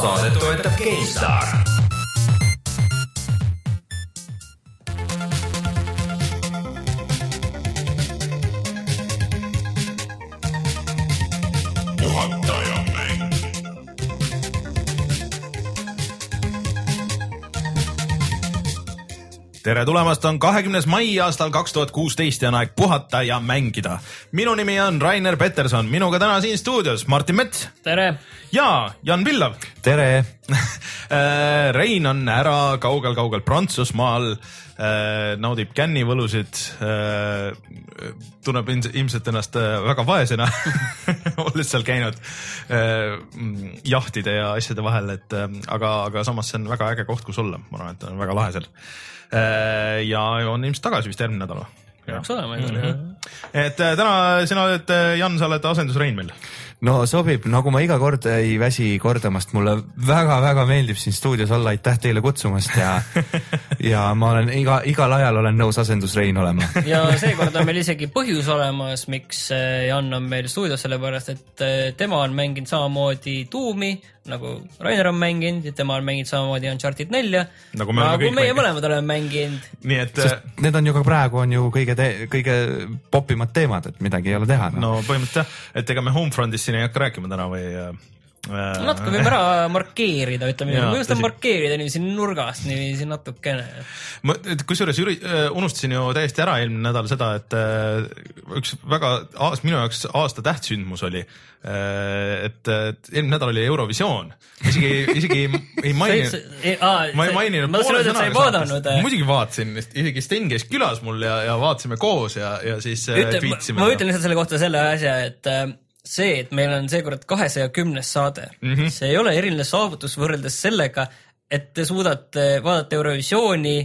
saadet toetab GameStar. tere tulemast, on kahekümnes mai aastal kaks tuhat kuusteist ja on aeg puhata ja mängida. minu nimi on Rainer Peterson, minuga täna siin stuudios Martin Mets tere! ja Jan Villav. Tere! Rein on ära kaugel-kaugel Prantsusmaal, naudib kännivõlusid, tunneb ilmselt ennast väga vaesena olles seal käinud jahtide ja asjade vahel, et aga, aga samas see on väga äge koht, kus olla, ma arvan, et on väga lahe seal. ja on ilmselt tagasi vist järgmine nädal või? peaks olema igal juhul. et täna sina oled, Jan, sa oled asendusrein meil no sobib, nagu ma iga kord ei väsi kordamast, mulle väga-väga meeldib siin stuudios olla, aitäh teile kutsumast ja ja ma olen iga, igal ajal olen nõus asendusrein olema. ja seekord on meil isegi põhjus olemas, miks Jan on meil stuudios, sellepärast et tema on mänginud samamoodi Doom'i nagu Rainer on mänginud ja tema on mänginud samamoodi Uncharted nelja. nagu me oleme kõik meie mänginud. mõlemad oleme mänginud. nii et. Need on ju ka praegu on ju kõige, kõige popimad teemad, et midagi ei ole teha no.. no põhimõtteliselt jah, et ega me Homefrontist siin ei hakka rääkima täna või äh, natuke võime ära markeerida, ütleme niimoodi, ma just tahan markeerida niiviisi nurgast niiviisi natukene. ma, kusjuures unustasin ju täiesti ära eelmine nädal seda, et üks väga minu jaoks aasta tähtsündmus oli, et, et eelmine nädal oli Eurovisioon, isegi, isegi ei maininud, ma ei maininud poole sõnaga saatest, muidugi vaatasin, isegi Sten käis külas mul ja, ja vaatasime koos ja, ja siis Ütle, tweetsime. ma ütlen lihtsalt selle kohta selle asja, et see, et meil on seekord kahesaja kümnes saade mm, -hmm. see ei ole eriline saavutus võrreldes sellega, et te suudate vaadata Eurovisiooni,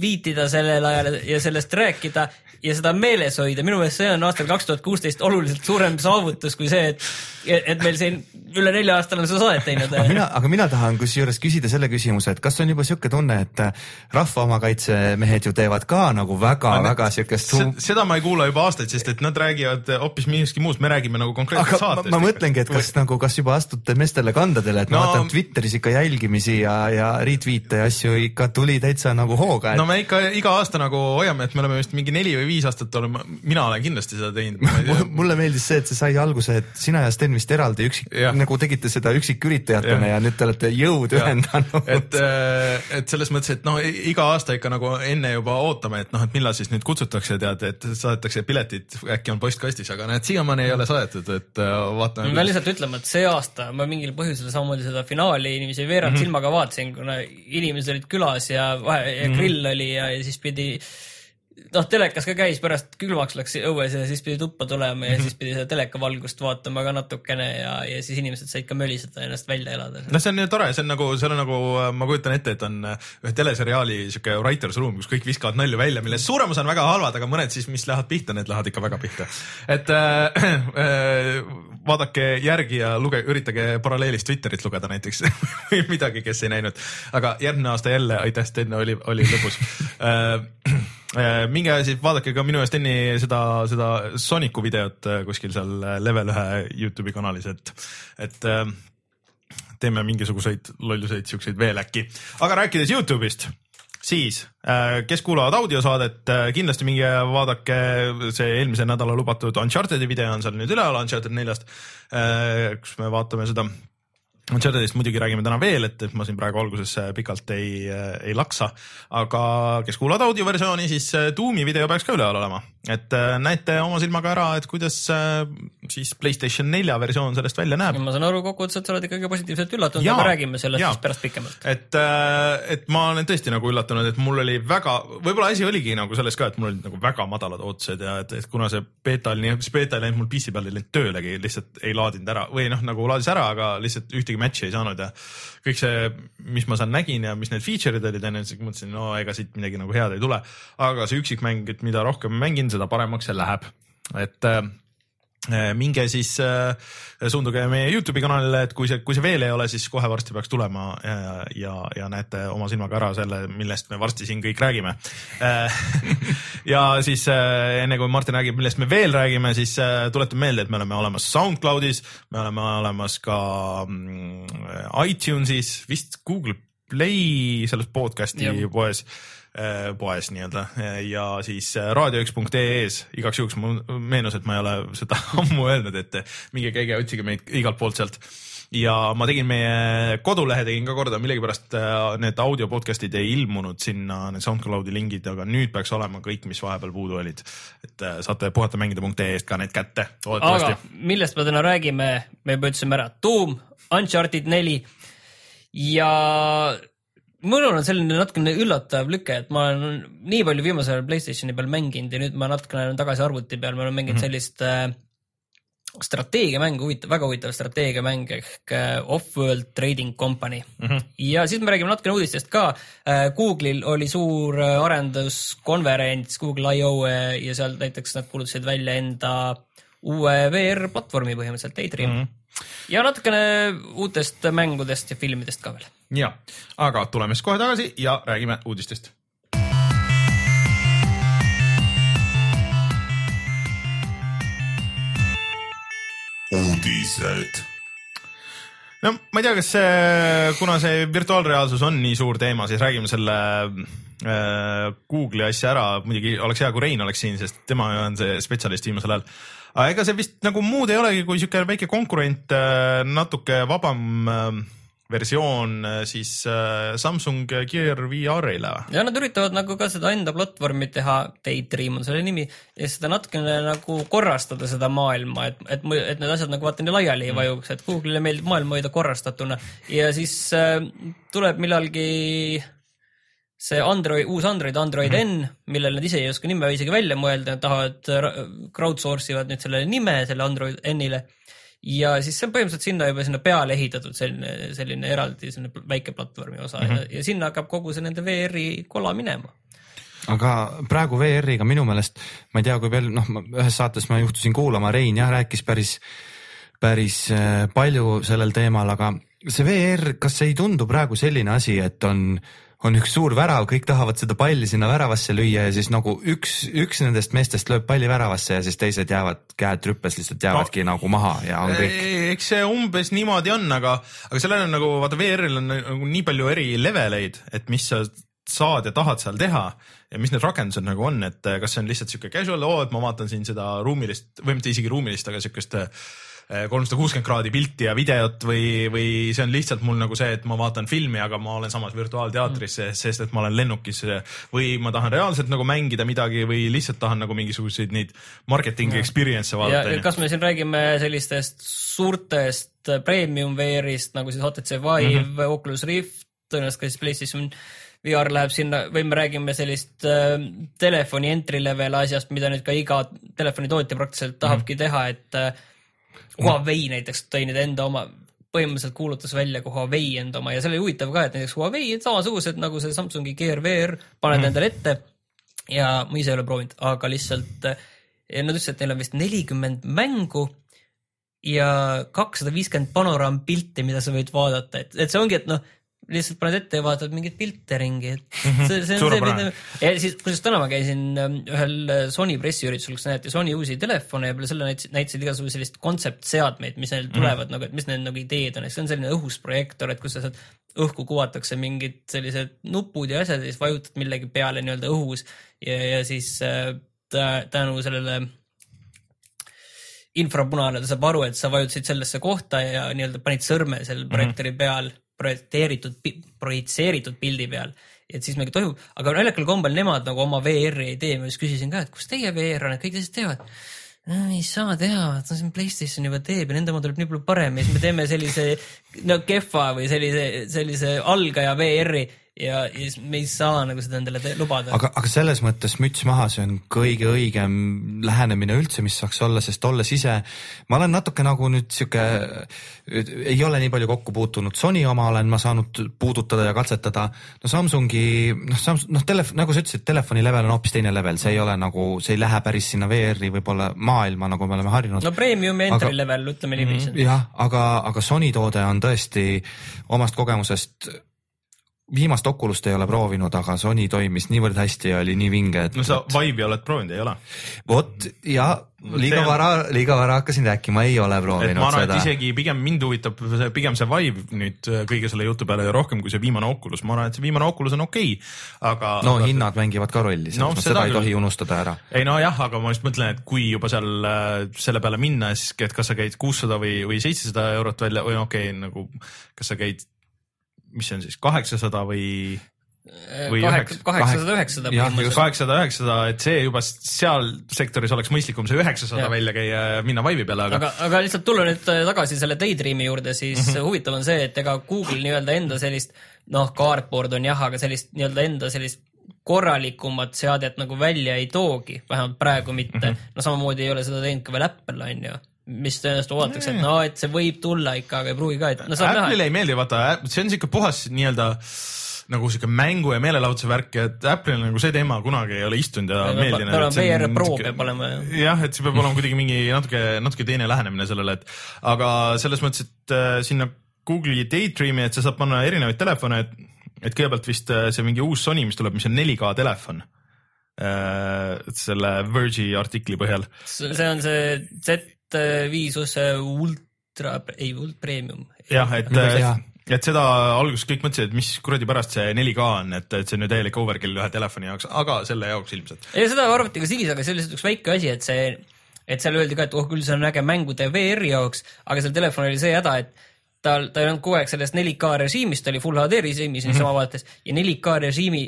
viitida sellel ajal ja sellest rääkida ja seda meeles hoida, minu meelest see on aastal kaks tuhat kuusteist oluliselt suurem saavutus kui see, et, et meil siin üle nelja aasta oleme seda saadet teinud. aga mina, aga mina tahan kusjuures küsida selle küsimuse, et kas on juba sihuke tunne, et rahva omakaitsemehed ju teevad ka nagu väga-väga siukest sum... seda ma ei kuula juba aastaid, sest et nad räägivad hoopis millestki muust, me räägime nagu konkreetselt saatest. ma mõtlengi, et kas Või... nagu, kas juba astute meestele kandadele, et no, ma vaatan Twitteris ikka jälgimisi ja, ja retweet'e ja asju ikka tuli täitsa nagu hooga et.... no me ikka iga aasta nagu hoiame, et me oleme vist mingi neli või viis aastat oleme, mina olen kindlasti seda teinud mulle meeldis see, et see sai alguse, et sina ja Sten vist eraldi üksik, nagu tegite seda üksiküritajatena ja. ja nüüd te olete jõud ja. ühendanud. et, äh, et selles mõttes, et noh, iga aasta ikka nagu enne juba ootame, et noh, et millal siis nüüd kutsutakse, tead, et saadetakse piletid, äkki on postkastis, aga näed, siiamaani ei ole saadetud, et äh, vaatame. ma lihtsalt ütlema, et see aasta ma mingil põhjusel samamoodi seda finaali inimesi veerand mm -hmm. silmaga vaatasin, kuna inimesed olid külas ja vahe ja grill mm -hmm. oli ja, ja siis pidi noh, telekas ka käis, pärast külmaks läks õues ja siis pidi tuppa tulema ja mm -hmm. siis pidi seda telekavalgust vaatama ka natukene ja, ja siis inimesed said ka möliseda ennast välja elada. no see on ju tore, see on nagu, seal on nagu, ma kujutan ette, et on ühe teleseriaali sihuke writer's room, kus kõik viskavad nalju välja, millest suurem osa on väga halvad, aga mõned siis, mis lähevad pihta, need lähevad ikka väga pihta. et äh, äh, vaadake järgi ja luge, üritage paralleelis Twitterit lugeda näiteks või midagi, kes ei näinud. aga järgmine aasta jälle, aitäh, Sten, oli, oli lõbus äh, Äh, minge siis vaadake ka minu ja Steni seda, seda Sooniku videot äh, kuskil seal äh, level ühe Youtube'i kanalis, et, et teeme mingisuguseid lolluseid siukseid veel äkki. aga rääkides Youtube'ist, siis kes kuulavad audiosaadet, kindlasti minge vaadake see eelmise nädala lubatud Uncharted'i video on seal nüüd üleval Uncharted neljast, kus me vaatame seda Unchartedist muidugi räägime täna veel, et, et ma siin praegu alguses pikalt ei, ei laksa, aga kes kuulavad audioversiooni, siis Doomi video peaks ka üleval olema, et äh, näete oma silmaga ära, et kuidas äh, siis Playstation nelja versioon sellest välja näeb. ma saan aru, kokkuvõttes sa oled ikkagi positiivselt üllatunud, aga räägime sellest ja. siis pärast pikemalt. et, äh, et ma olen tõesti nagu üllatunud, et mul oli väga, võib-olla asi oligi nagu selles ka, et mul olid nagu väga madalad ootused ja et, et kuna see beeta oli nii, see beeta ei läinud mul PC peal ei läinud töölegi, lihtsalt ei laadinud ära või noh, nagu laadis ära, aga lihtsalt ühtegi ühtegi match'i ei saanud ja kõik see, mis ma seal nägin ja mis need feature'id olid onju, siis mõtlesin, no ega siit midagi nagu head ei tule. aga see üksikmäng, et mida rohkem mängin, seda paremaks see läheb, et äh, minge siis äh, suunduge meie Youtube'i kanalile, et kui see, kui see veel ei ole, siis kohe varsti peaks tulema ja, ja, ja näete oma silmaga ära selle, millest me varsti siin kõik räägime. Äh, ja siis äh, enne kui Martin räägib, millest me veel räägime, siis tuletan meelde, et me oleme olemas SoundCloudis, me oleme olemas ka mm, iTunesis, vist Google Play selles podcast'i ja. poes Äh, poes nii-öelda. Ja siis äh, raadio1.ee-s igaks juhuks mul meenus, et ma ei ole seda ammu öelnud, et minge käige otsige meid igalt poolt sealt. Ja ma tegin meie kodulehe tegin ka korda, millegipärast äh, need audio podcast'id ei ilmunud sinna, need SoundCloudi lingid, aga nüüd peaks olema kõik, mis vahepeal puudu olid. et saate puhatamängida.ee-st ka need kätte. aga millest me täna räägime, me juba ütlesime ära, Doom, Uncharted neli. Ja mul on selline natukene üllatav lüke, et ma olen nii palju viimasel ajal Playstationi peal mänginud ja nüüd ma natukene olen tagasi arvuti peal, ma olen mänginud mm -hmm. sellist äh, strateegiamängu, huvitav, väga huvitav strateegiamäng ehk äh, Off-World Trading Company mm. -hmm. ja siis me räägime natukene uudistest ka äh,. Google'il oli suur äh, arenduskonverents Google I.O. Äh, ja seal näiteks nad kuulutasid välja enda uue VR platvormi põhimõtteliselt, Daydream mm. -hmm. ja natukene uutest mängudest ja filmidest ka veel ja, aga tuleme siis kohe tagasi ja räägime uudistest. uudised no ma ei tea, kas see, kuna see virtuaalreaalsus on nii suur teema, siis räägime selle äh, Google'i asja ära, muidugi oleks hea, kui Rein oleks siin, sest tema on see spetsialist viimasel ajal. aga ega see vist nagu muud ei olegi, kui sihuke väike konkurent äh,, natuke vabam äh, versioon äh, siis äh, Samsung Gear VR-ile. ja nad üritavad nagu ka seda enda platvormi teha, Daydream on selle nimi, ja seda natukene nagu korrastada seda maailma, et, et, et need asjad nagu vaata nii laiali ei mm. vajuks, et Google'ile meeldib maailma hoida korrastatuna ja siis äh, tuleb millalgi see Android, uus Android, Android mm -hmm. N, millele nad ise ei oska nime isegi välja mõelda, nad tahavad, crowdsource ivad nüüd selle nime selle Android N-ile ja siis see on põhimõtteliselt sinna juba sinna peale ehitatud selline, selline eraldi selline väike platvormi osa mm -hmm. ja, ja sinna hakkab kogu see nende VR-i kola minema aga praegu VR-iga minu meelest, ma ei tea, kui palju, noh, ühes saates ma juhtusin kuulama, Rein jah rääkis päris, päris äh, palju sellel teemal, aga see VR, kas ei tundu praegu selline asi, et on äh, on üks suur värav, kõik tahavad seda palli sinna väravasse lüüa ja siis nagu üks, üks nendest meestest lööb palli väravasse ja siis teised jäävad, käed rüppes lihtsalt jäävadki no, nagu maha ja on kõik. eks see umbes niimoodi on, aga, aga sellel on nagu vaata VR-il on nagu nii palju eri leveleid, et mis sa saad ja tahad seal teha ja mis need rakendused nagu on, et kas see on lihtsalt sihuke casual, oo, et ma vaatan siin seda ruumilist või mitte isegi ruumilist, aga siukest äh, Eh, kolmsada kuuskümmend kraadi pilti ja videot või, või see on lihtsalt mul nagu see, et ma vaatan filmi, aga ma olen samas virtuaalteatris mm., sest et ma olen lennukis või ma tahan reaalselt nagu mängida midagi või lihtsalt tahan nagu mingisuguseid neid marketing experience'e vaadata. kas me siin räägime sellistest suurtest premium VR-ist nagu siis HTC Vive mm, -hmm. Oculus Rift, tõenäoliselt ka siis PlayStation VR läheb sinna või me räägime sellist äh, telefoni entry level asjast, mida nüüd ka iga telefonitootja praktiliselt tahabki mm -hmm. teha, et äh, Huawei näiteks tõi nüüd enda oma, põhimõtteliselt kuulutas välja ka Huawei enda oma ja see oli huvitav ka, et näiteks Huawei on samasugused nagu see Samsungi Gear VR, paned mm. endale ette ja ma ise ei ole proovinud, aga lihtsalt nad ütlesid, et neil on vist nelikümmend mängu ja kakssada viiskümmend panoraampilti, mida sa võid vaadata, et, et see ongi, et noh lihtsalt paned ette ja vaatad mingeid pilte ringi, et mhm. see, see on see, mida ja siis, kusjuures täna ma käisin ähm, ühel äh, Sony pressiüritusel, kus näidati Sony uusi telefone ja peale selle näitasid, näitasid igasugu sellist kontseptseadmeid, mis neil tulevad mm. nagu, et mis need nagu ideed on, et see on selline õhusprojektor, et kus sa saad, õhku kuvatakse mingid sellised nupud ja asjad ja siis vajutad millegi peale nii-öelda õhus ja, ja siis äh, tänu sellele infrapunane, ta saab aru, et sa vajutasid sellesse kohta ja nii-öelda panid sõrme mhm. projektoori mm -hmm. peal projekteeritud, projitseeritud pildi peal. et siis mingi toimub, aga naljakal kombel nemad nagu oma VR-i ei tee, ma just küsisin ka, et kus teie VR on, et kõik teised teevad. No ei saa teha, vaata siin Playstation juba teeb ja nende oma tuleb nii palju parem. Ja siis me teeme sellise no kehva või sellise, sellise algaja VR-i ja, ja siis me ei saa nagu seda endale lubada. aga, aga selles mõttes müts maha, see on kõige õigem lähenemine üldse, mis saaks olla, sest olles ise, ma olen natuke nagu nüüd sihuke, ei ole nii palju kokku puutunud, Sony oma olen ma saanud puudutada ja katsetada. no Samsungi, noh, Samsung, noh, telef-, nagu sa ütlesid, telefoni level on hoopis teine level, see ei ole nagu, see ei lähe päris sinna VR-i võib-olla maailma, nagu me oleme harjunud no premium ja entry Aga- level, ütleme niiviisi mm. jah, aga, aga Sony toode on tõesti omast kogemusest, viimast Oculus't ei ole proovinud, aga Sony toimis niivõrd hästi ja oli nii vinge, et no sa Vive'i oled proovinud, ei ole? vot ja liiga on- vara, liiga vara hakkasin rääkima, ei ole et ma proovinud arvan, et seda. isegi pigem mind huvitab see, pigem see Vive nüüd äh, kõige selle jutu peale rohkem kui see viimane Oculus, ma arvan, et see viimane Oculus on okei okay,, aga. no hinnad mängivad ka rolli, No seda seda ei tohi unustada ära. ei nojah, aga ma just mõtlen, et kui juba seal äh, selle peale minna, siis et kas sa käid kuussada või, või seitsesada eurot välja või okei okay,, nagu kas sa käid, mis see on siis kaheksasada või Või üheksa- kaheksasada, üheksasada jah, kaheksasada, üheksasada, et see juba seal sektoris oleks mõistlikum see üheksasada välja käia ja minna Vive'i peale, aga, aga, aga lihtsalt tulla nüüd äh, tagasi selle Daydreami juurde, siis mm. -hmm. huvitav on see, et ega Google nii-öelda enda sellist noh, cardboard on jah, aga sellist nii-öelda enda sellist korralikumat seadet nagu välja ei toogi, vähemalt praegu mitte mm. -hmm. no samamoodi ei ole seda teinud ka veel Apple on ju, mis tõenäoliselt oodatakse, et no et see võib tulla ikka, aga ei pruugi ka, et no saab näha. Apple'ile ei meeldi, vaata, see on siuke puhas nii-öelda nagu siuke mängu ja meelelahutuse värk et Apple'il nagu see teema kunagi ei ole istunud ja meeldinud. peab olema VR Pro peab olema, jah. jah, et see peab olema kuidagi mingi natuke, natuke teine lähenemine sellele, et aga selles mõttes, et äh, sinna Google'i Daydreami, et sa saad panna erinevaid telefone, et, et kõigepealt vist äh, see mingi uus Sony, mis tuleb, mis on 4K telefon äh,. selle Verge'i artikli põhjal see on see Z5 ultra, ei, ult- premium. jah, et hea., et seda alguses kõik mõtlesid, et mis kuradi pärast see 4K on, et, et see on ju täielik overkill ühe telefoni jaoks, aga selle jaoks ilmselt. ei, seda arvati ka siis, aga see oli lihtsalt üks väike asi, et see, et seal öeldi ka, et oh küll see on äge mängude VR-i jaoks, aga seal telefonil oli see häda, et tal, ta ei olnud kogu aeg sellest 4K režiimist, ta oli full HD režiimis niisama mm -hmm. vaates ja 4K režiimi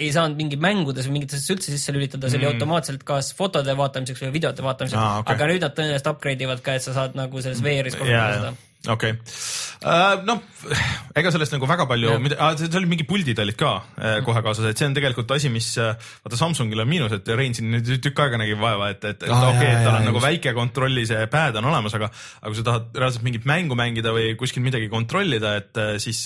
ei saanud mingi mängudes või mingites üldse sisse lülitada, see oli Mm. automaatselt kas fotode vaatamiseks või videote vaatamiseks Aa, ah,, okay. aga nüüd nad tõenäoliselt upgrade ivad ka, et sa saad nagu selles VR-is ja, kasutada ja seda., okei. noh, ega sellest nagu väga palju Jah., see oli mingi puldid olid ka äh, kohe kaasas, et see on tegelikult asi, mis äh, vaata Samsungil on miinus, et Rein siin nüüd tükk aega nägi vaeva, et, et, et Aa, okei okay,, et tal on nagu just. väike kontrolli see pad on olemas, aga, aga kui sa tahad reaalselt mingit mängu mängida või kuskil midagi kontrollida, et äh, siis,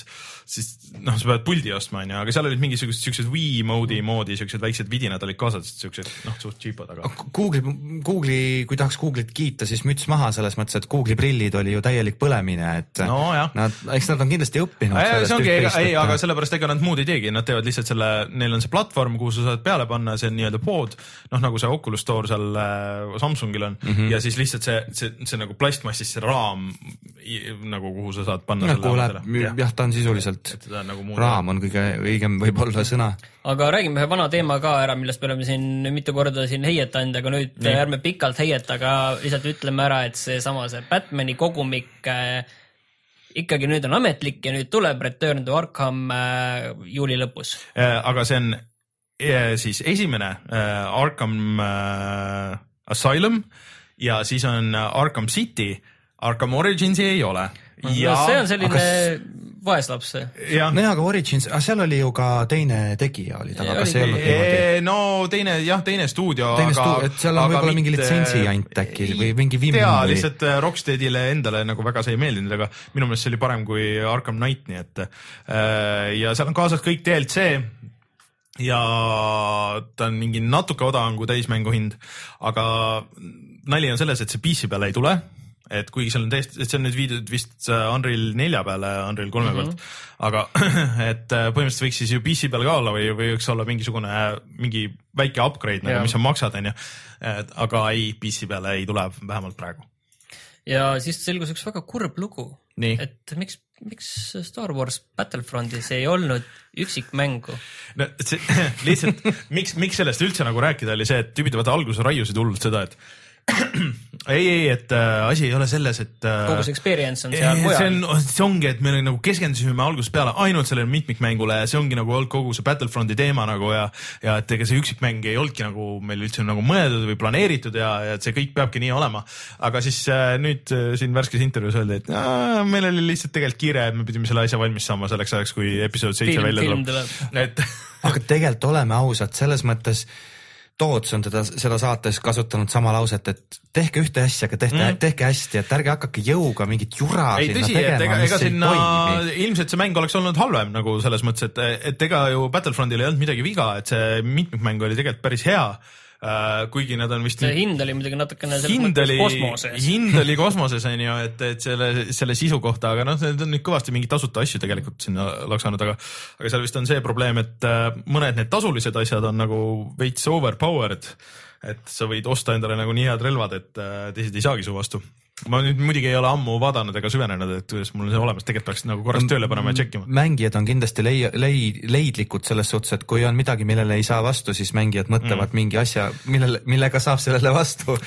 siis noh, sa pead puldi ostma, onju, aga seal olid mingisugused siuksed Wii mode'i moodi siuksed väiksed vidinad olid kaasas, siuksed noh, suht cheap'od, aga Google'i, Google'i, kui tahaks Google'it kiita, siis müts maha selles mõttes, et Google'i prillid oli ju täielik põlemine, et nojah nad, eks nad on kindlasti õppinud see ongi, ei, aga sellepärast ega nad muud ei teegi, nad teevad lihtsalt selle, neil on see platvorm, kuhu sa saad peale panna, see on nii-öelda pood, noh nagu see Oculus Store seal äh, Samsungil on mm -hmm. ja siis lihtsalt see, see, see nagu plastmassist see raam nagu, kuhu sa saad panna läheb, jah, ta on sisuliselt, nagu raam on kõige õigem võib-olla sõna. Aga räägime ühe vana teema ka ära, millest me oleme siin mitu korda siin heietanud, aga nüüd Nii. ärme pikalt heieta, aga lihtsalt ütleme ära, et seesama see Batman'i kogumik äh, ikkagi nüüd on ametlik ja nüüd tuleb Return to Arkham äh, juuli lõpus. Äh, aga see on äh, siis esimene äh, Arkham äh, Asylum ja siis on Arkham City, Arkham Originsi ei ole. ja see on selline kas- vaeslaps. jah, nojah, aga Origins, seal oli ju ka teine tegija oli taga, kas ei olnud niimoodi? Ee, no teine jah, teine stuudio. teine stu-, et seal on võib-olla mingi litsentsijant äkki või mingi vimm tea, lihtsalt äh, Rocksteadile endale nagu väga see ei meeldinud, aga minu meelest see oli parem kui Arkham Knight, nii et äh, ja seal on kaasas kõik DLC ja ta on mingi natuke odavam kui täismängu hind, aga nali on selles, et see PC peale ei tule et kuigi seal on täiesti, et see on nüüd viidud vist äh, Unreal nelja peale, Unreal kolme Mhm. pealt, aga et äh, põhimõtteliselt võiks siis ju PC peal ka olla või, või võiks olla mingisugune mingi väike upgrade nagu, Jah. mis sa maksad, onju. aga ei, PC peale ei tule vähemalt praegu. ja siis selgus üks väga kurb lugu, et miks, miks Star Wars Battlefrontis ei olnud üksikmängu. no see lihtsalt, miks, miks sellest üldse nagu rääkida, oli see, et tüübid vaata alguses raiusid hullult seda, et ei, ei, et äh, asi ei ole selles, et äh, kogu see experience on seal see mujal on, see ongi, et me nagu keskendusime algusest peale ainult sellele mitmikmängule ja see ongi nagu olnud kogu see Battlefronti teema nagu ja ja et ega see üksikmäng ei olnudki nagu meil üldse nagu mõeldud või planeeritud ja, ja et see kõik peabki nii olema. aga siis äh, nüüd äh, siin värskes intervjuus öeldi, et aa, meil oli lihtsalt tegelikult kiire, et me pidime selle asja valmis saama selleks ajaks, kui episood seitse välja tuleb.. et aga tegelikult oleme ausad, selles mõttes Toots on teda seda saates kasutanud sama lauset, et tehke ühte asja, aga tehke mm., tehke hästi, et ärge hakake jõuga mingit jura ei sinna tõsi, et ega, ega sinna ilmselt see mäng oleks olnud halvem nagu selles mõttes, et, et ega ju Battlefrontil ei olnud midagi viga, et see mitmikmäng oli tegelikult päris hea. Kuigi nad on vist see hind oli muidugi natukene hind oli, hind oli kosmoses on ju, et, et selle, selle sisu kohta, aga noh, need on nüüd kõvasti mingeid tasuta asju tegelikult sinna laksanud, aga aga seal vist on see probleem, et äh, mõned need tasulised asjad on nagu veits overpowered. et sa võid osta endale nagu nii head relvad, et äh, teised ei saagi su vastu. Ma nüüd muidugi ei ole ammu vaadanud ega süvenenud, et kuidas mul on see olemas, tegelikult peaks nagu korraks tööle panema ja tšekkima. mängijad on kindlasti lei-, lei-, leidlikud selles suhtes, et kui on midagi, millele ei saa vastu, siis mängijad mõtlevad mm. mingi asja, millele, millega saab sellele vastu.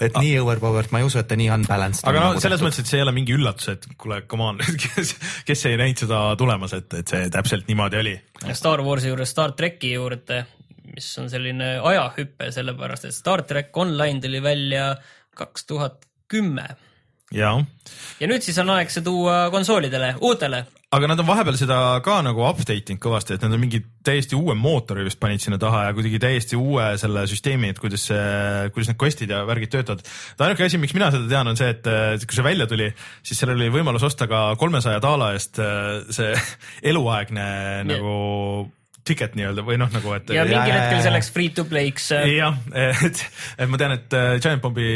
et nii overpowered, ma ei usu, et ta nii unbalanced aga no nagu selles mõttes, et see ei ole mingi üllatus, et kuule, come on, kes, kes ei näinud seda tulemas, et, et see täpselt niimoodi oli. Star Warsi juures Star tracki juurde, mis on selline ajahüpe, sellepärast et Star track Online tuli välja kaks tuhat kümme jaa ja nüüd siis on aeg see tuua konsoolidele, uutele. aga nad on vahepeal seda ka nagu update inud kõvasti, et nad on mingi täiesti uue mootori vist panid sinna taha ja kuidagi täiesti uue selle süsteemi, et kuidas see, kuidas need quest'id ja värgid töötavad. ainuke asi, miks mina seda tean, on see, et äh, kui see välja tuli, siis sellel oli võimalus osta ka kolmesaja daala eest äh, see eluaegne nagu ticket nii-öelda või noh, nagu et. ja ja, mingil ja, hetkel ja. see läks free to play'ks. jah, et, et ma tean, et äh, Giant Bombi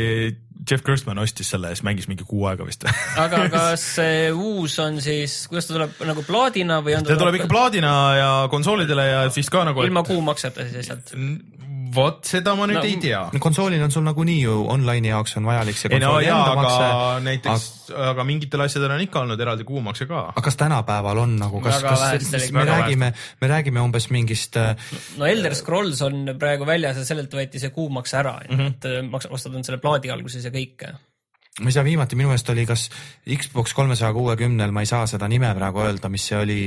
Jeff Gerstmann ostis selle ja siis mängis mingi kuu aega vist. aga kas see uus on siis, kuidas ta tuleb nagu plaadina või on see tuleb ikka plaadina ja konsoolidele ja vist ka nagu. ilma kuumakseta siis lihtsalt? Vot seda ma nüüd No, no, ei tea. no konsoolil on sul nagunii ju online'i jaoks on vajalik see no konsooli jaa, enda aga makse. näiteks, aga mingitel asjadel on ikka olnud eraldi kuumakse ka. aga kas tänapäeval on nagu, kas, kas me räägime, me räägime umbes mingist äh, no Elder Scrolls on praegu väljas ja sellelt võeti see kuumaks ära mm, Mhm. -hmm. et äh, maks-, ostad end selle plaadi alguses ja kõike. Ma ei tea, viimati minu meelest oli kas Xbox kolmesaja kuuekümnel, ma ei saa seda nime praegu öelda, mis see oli,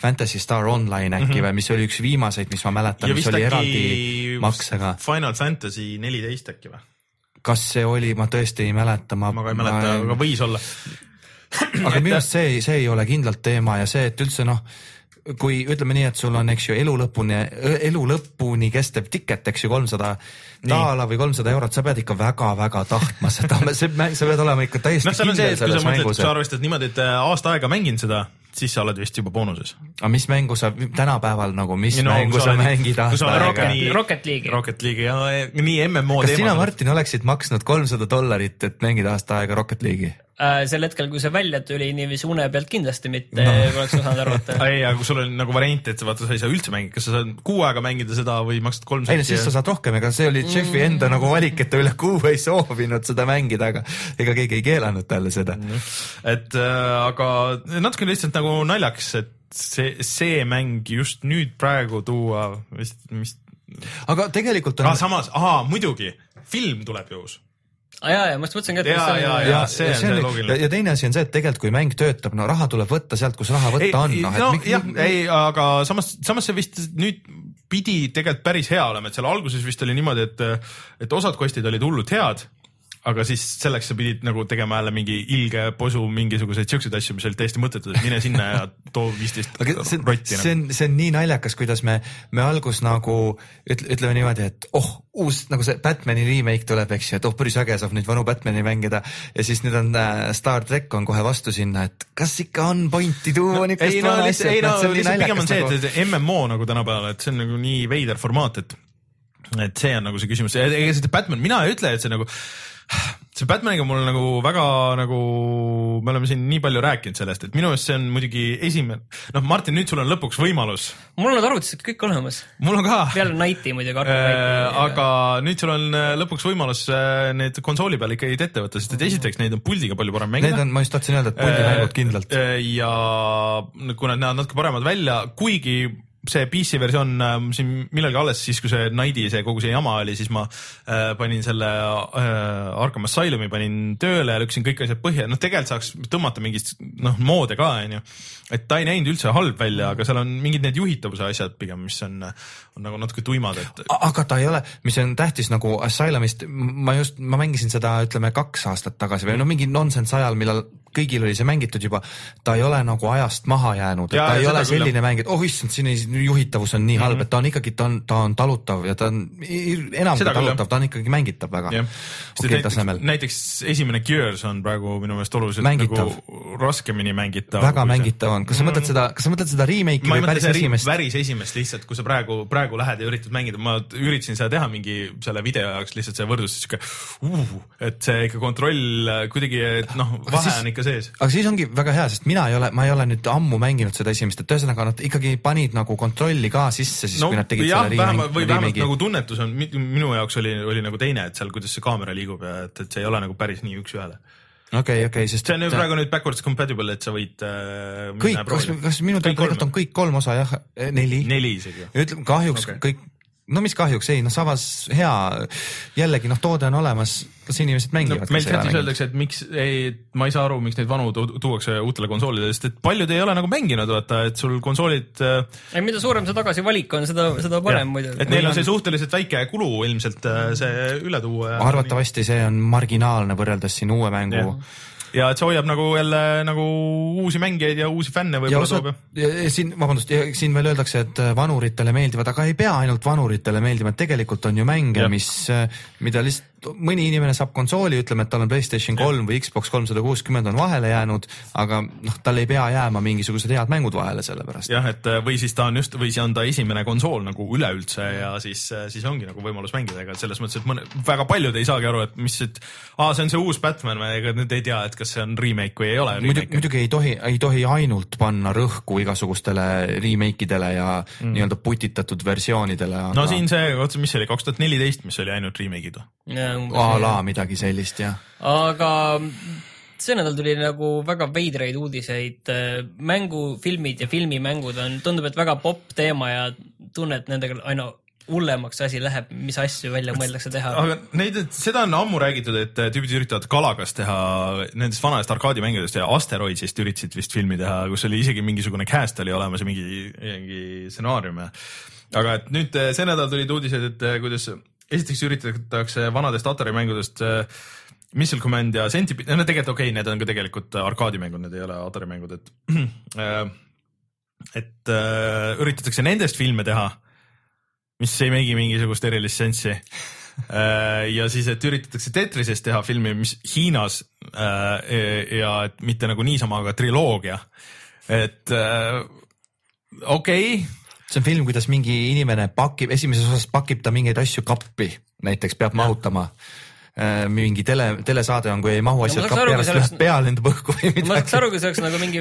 Fantasy Star Online äkki mm -hmm. või mis oli üks viimaseid, mis ma mäletan, mis oli eraldi maksega. Final Fantasy neliteist äkki või? kas see oli, ma tõesti ei mäleta, ma. ma ka ei mäleta, aga võis olla. aga minu arust see, see ei ole kindlalt teema ja see, et üldse noh, kui ütleme nii, et sul on, eks ju, elu lõpuni, elu lõpuni kestev ticket, eks ju, kolmsada daala või kolmsada eurot, sa pead ikka väga-väga tahtma seda, sa pead olema ikka täiesti see, kindel et kui sa selles mõtled, mängus sa arvestad niimoodi, et äh, aasta aega mängin seda, siis sa oled vist juba boonuses. aga mis mängu sa tänapäeval nagu, mis No, no, mängu sa sa mängid aasta aega Rocket? League'i. Rocket League'i ja e- nii MMO kas sina, teema. Martin, oleksid maksnud kolmsada dollarit, et mängida aasta aega Rocket League'i? Äh, sel hetkel, kui see välja tuli niiviisi une pealt kindlasti mitte no., poleks osanud arvata. ei, aga kui sul on nagu variant, et sa vaata, sa ei saa üldse mängida, kas sa saad kuu aega mängida seda või maksad kolm ei no siis sa saad rohkem, ega see oli Jeffi enda nagu valik, et ta üle kuu ei soovinud seda mängida, aga ega keegi ei keelanud talle seda. et äh, aga natuke lihtsalt nagu naljakas, et see, see mäng just nüüd praegu tuua vist, mis aga tegelikult on ah,, samas, ahaa, muidugi, film tuleb ju uus. Aa jaa, jaa, ma just mõtlesin ka, et see jaa, on jaa. see on see loogiline. ja, ja teine asi on see, et tegelikult kui mäng töötab, no raha tuleb võtta sealt, kus raha võtta on, noh, no, et jah, ei, aga samas, samas see vist nüüd pidi tegelikult päris hea olema, et seal alguses vist oli niimoodi, et, et osad quest'id olid hullult head aga siis selleks sa pidid nagu tegema jälle mingi ilge posu mingisuguseid siukseid asju, mis olid täiesti mõttetud, et mine sinna ja too viisteist see, rotti. nagu. see on, see on nii naljakas, kuidas me, me algus nagu ütle, ütleme niimoodi, et oh, uus nagu see Batman'i remake tuleb, eks ju, et oh, päris äge saab nüüd vanu Batman'i mängida ja siis nüüd on äh, Star track on kohe vastu sinna, et kas ikka on pointi tuua niisugust ei no vana asja, ei no see lihtsalt pigem on see, nagu. et et MMO nagu tänapäeval, et see on nagu nii veider formaat, et et see on nagu see küsimus, ega seda Batman, mina ei ütle, et see nagu see Batmaniga mul nagu väga nagu, me oleme siin nii palju rääkinud sellest, et minu meelest see on muidugi esimene, noh, Martin, nüüd sul on lõpuks võimalus, mul on need arvutised kõik olemas, mul on ka. peale Nighti muidugi, Äh, aga nüüd sul on äh, lõpuks võimalus äh, need konsooli peal ikkagi ette võtta, sest et esiteks neid on puldiga palju parem mängida Need. on, ma just tahtsin öelda, et puldimängud kindlalt. Ja kui nad näevad natuke paremad välja, kuigi see PC versioon äh, siin millalgi alles, siis kui see Nighti see kogu see jama oli, siis ma äh, panin selle äh, Arkham Asylumi panin tööle ja lükkasin kõik asjad põhja, noh tegelikult saaks tõmmata mingist noh moode ka onju. et ta ei näinud üldse halb välja, aga seal on mingid need juhitavuse asjad pigem, mis on, on nagu natuke tuimad, et. aga ta ei ole, mis on tähtis nagu Asylumist, ma just, ma mängisin seda, ütleme kaks aastat tagasi või noh, mingi nonsense ajal, millal kõigil oli see mängitud juba, ta ei ole nagu ajast maha jäänud, et Ja, ta ei ole selline mäng, et oh issand, siin ei, juhitavus on nii halb mm, -hmm. et ta on ikkagi, ta on, ta on talutav ja ta on enam kui talutav, ta on ikkagi mängitav väga okei okay, tasemel. näiteks esimene Gears on praegu minu meelest oluliselt Mängitav. nagu raskemini mängitav. väga mängitav on, kas sa mõtled seda, kas sa mõtled seda remake'i ma ei või päris esimest? päris esimest lihtsalt, kui sa praegu, praegu lähed ja üritad mängida, ma üritasin seda teha mingi selle video jaoks lihtsalt see võrdlus, siuke uh, et see ikka kontroll kuidagi, et noh, vahe siis- on ikka sees. aga siis ongi väga hea, sest mina ei ole, ma ei ole nüüd ammu mänginud seda esimest, et ühesõnaga nad ikkagi panid nagu kontrolli ka sisse siis no, kui nad tegid jah, selle vähemalt või vähemalt nagu tunnetus on mi- minu jaoks oli, oli nagu teine, et seal, kuidas see kaamera liigub ja et, et see ei ole nagu päris nii üks-ühele. okei, okei, sest see on ju praegu nüüd backwards compatible, et sa võid äh, kõik, kas, kas minu teada tegelikult on kõik kolm osa jah, neli? neli isegi. ütleme kahjuks okay. kõik, no mis kahjuks, ei noh, samas hea, jällegi noh, toode on olemas, las inimesed no, mängivad meil chatis öeldakse, et miks ei, ma ei saa aru, miks neid vanu tu- tuuakse uutele konsoolidele, sest et paljud ei ole nagu mänginud, vaata, et sul konsoolid äh, ei, mida suurem see tagasivalik on, seda, seda parem muidugi. et neil on see suhteliselt väike kulu ilmselt äh, see üle tuua ja arvatavasti see on marginaalne võrreldes siin uue mängu Jah. Ja et see hoiab nagu jälle nagu uusi mängijaid ja uusi fänne võib-olla toob siin, vabandust, siin veel öeldakse, et vanuritele meeldivad, aga ei pea ainult vanuritele meeldima, et tegelikult on ju mänge mis, mida lihtsalt mõni inimene saab konsooli, ütleme, et tal on Playstation kolm või Xbox kolmsada kuuskümmend on vahele jäänud, aga noh, tal ei pea jääma mingisugused head mängud vahele selle pärast. jah, et äh, või siis ta on just, või see on ta esimene konsool nagu üleüldse ja siis, siis ongi nagu võimalus mängida, ega selles mõttes, et mõne, väga paljud ei saagi aru, et mis, et aa, see on see uus Batman või ega nad ei tea, et kas see on remake või ei ole muidugi, muidugi ei tohi, ei tohi ainult panna rõhku igasugustele remake idele ja mm. nii-öelda putitatud versioonidele. no siin see, oota, mis see oli, kaks tuhat neliteist, mis oli ainult remake'id või? A la midagi sellist jah. aga see nädal tuli nagu väga veidraid uudiseid. mängufilmid ja filmimängud on, tundub, et väga popp teema ja tunned, et nendega aina hullemaks asi läheb, mis asju välja mõeldakse teha. aga neid, seda on ammu räägitud, et tüübid üritavad Galagast teha nendest vanadest arkaadimängudest ja Asteroidsist üritasid vist filmi teha, kus oli isegi mingisugune cast oli olemas ja mingi, mingi stsenaarium ja. aga et nüüd eh, see nädal tulid uudised, et eh, kuidas esiteks üritatakse vanadest Atari mängudest äh, Missile Command ja Centipede, no tegelikult okei okay,, need on ka tegelikult arkaadimängud, need ei ole Atari mängud, et äh, et äh, üritatakse nendest filme teha, mis ei mängi mingisugust erilist sensi äh, ja siis, et üritatakse Tetrisest teha filmi, mis Hiinas äh, ja et mitte nagu niisama, aga triloogia, et äh, okei okay, see on film, kuidas mingi inimene pakib, esimeses osas pakib ta mingeid asju kappi, näiteks peab mahutama. mingi tele, telesaade on, kui ei mahu asjad aru, ära, siis läheb pea lendab õhku või ma saaks midagi. aru, kui see oleks nagu mingi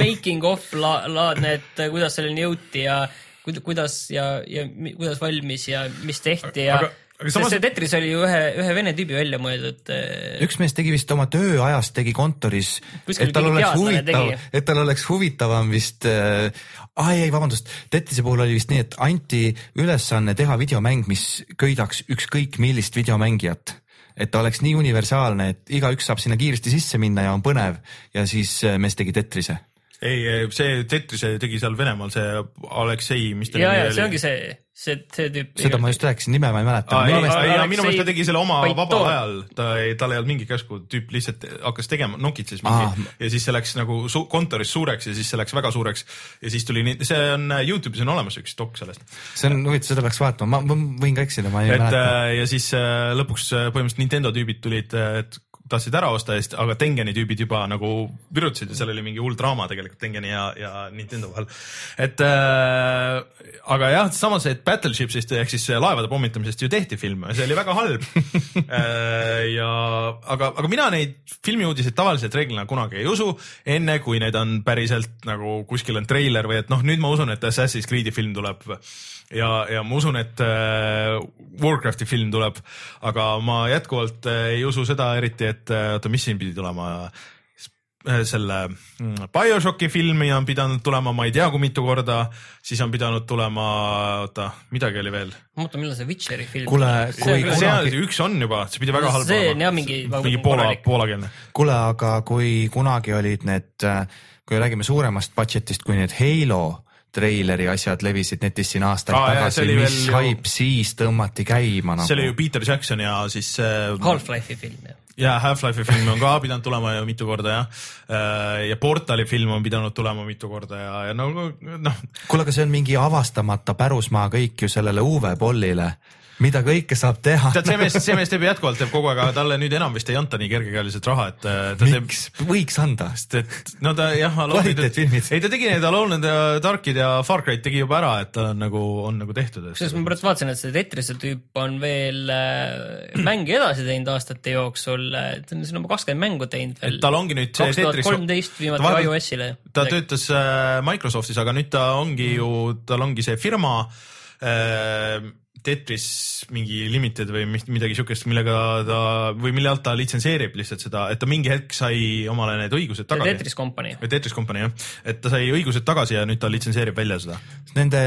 making of la, laadne, et kuidas selleni jõuti ja kuid- kuidas ja, ja kuidas valmis ja mis tehti ja Aga- aga samas- see Tetris oli ju ühe, ühe vene tüübi välja mõeldud. üks mees tegi vist oma tööajast tegi kontoris, et tal oleks huvitav et tal oleks huvitavam vist äh,, aa ei, vabandust, Tetrise puhul oli vist nii, et anti ülesanne teha videomäng, mis köidaks ükskõik millist videomängijat. Et ta oleks nii universaalne, et igaüks saab sinna kiiresti sisse minna ja on põnev. Ja siis äh, mees tegi Tetrise. ei, see Tetrise tegi seal Venemaal see Aleksei, mis ta ja, nimi ja see oli? ongi see, see, see tüüp. seda ma just rääkisin, nime ma ei mäleta Minu meelest- ta tegi selle oma Baitov. vabal ajal, ta ei, tal ei olnud mingit käsku, tüüp lihtsalt hakkas tegema, nokitses mingi Aa. ja siis see läks nagu su kontoris suureks ja siis see läks väga suureks ja siis tuli nii, see on äh, Youtube'is on olemas üks dok sellest. see on huvitav, seda peaks vaatama, ma, võin ka eksida, ma ei et mäleta. äh, ja siis äh, lõpuks põhimõtteliselt Nintendo tüübid tulid, et tahtsid ära osta ja siis, aga Tengeni tüübid juba nagu virutasid ja seal oli mingi hull draama tegelikult Tengeni ja, ja Nintendo vahel. et äh, aga jah, samas, et Battleshipsist ehk siis laevade pommitamisest ju tehti film ja see oli väga halb äh,. ja aga, aga mina neid filmiuudiseid tavaliselt reeglina kunagi ei usu, enne kui need on päriselt nagu kuskil on treiler või et noh, nüüd ma usun, et Assassin's Creed'i film tuleb ja, ja ma usun, et äh, Warcrafti film tuleb, aga ma jätkuvalt äh, ei usu seda eriti, et äh, oota, mis siin pidi tulema. selle mm, BioShocki filmi on pidanud tulema, ma ei tea, kui mitu korda, siis on pidanud tulema, oota, midagi oli veel. mõtlen, millal see Witcheri film Kuule, kui See on- see kunagi- üks on juba, see pidi väga halb see on olema. jah mingi mingi poola, poolakeelne. kuule, aga kui kunagi olid need, kui räägime suuremast budget'ist, kui need Halo treileri asjad levisid netis siin aastaid see tagasi, mis ju- haip siis tõmmati käima nagu. see oli ju Peter Jackson ja siis äh, Half-Life'i film jah. ja Half-Life'i film on ka pidanud tulema ju mitu korda jah. ja Portali film on pidanud tulema mitu korda ja, ja no noh, kuule, aga see on mingi avastamata pärusmaa kõik ju sellele Uwe Bollile, mida kõike saab teha. tead see mees, see mees teeb jätkuvalt teeb kogu aeg, aga talle nüüd enam vist ei anta nii kergekäeliselt raha, et äh, ta teeb miks, võiks anda. sest et no ta jah, Kvaliteetfilmid. ei ta tegi need Alone in the Darkid ja Far Cry't tegi juba ära, et ta on nagu, on nagu tehtud. kusjuures ma pärast vaatasin, et see Tetrise tüüp on veel äh, mänge edasi teinud aastate jooksul, et on siin juba kakskümmend mängu teinud veel. tal ongi nüüd see Tetris- kolmteist ta viimati iOS-ile. ta töötas äh, Microsoftis, aga nüüd ta ongi ju, tal ongi see firma äh, Tetris mingi limited või midagi siukest, millega ta või mille alt ta litsenseerib lihtsalt seda, et ta mingi hetk sai omale need õigused tagasi. Tetris Company. või Tetris Company jah, et ta sai õigused tagasi ja nüüd ta litsenseerib välja seda. Nende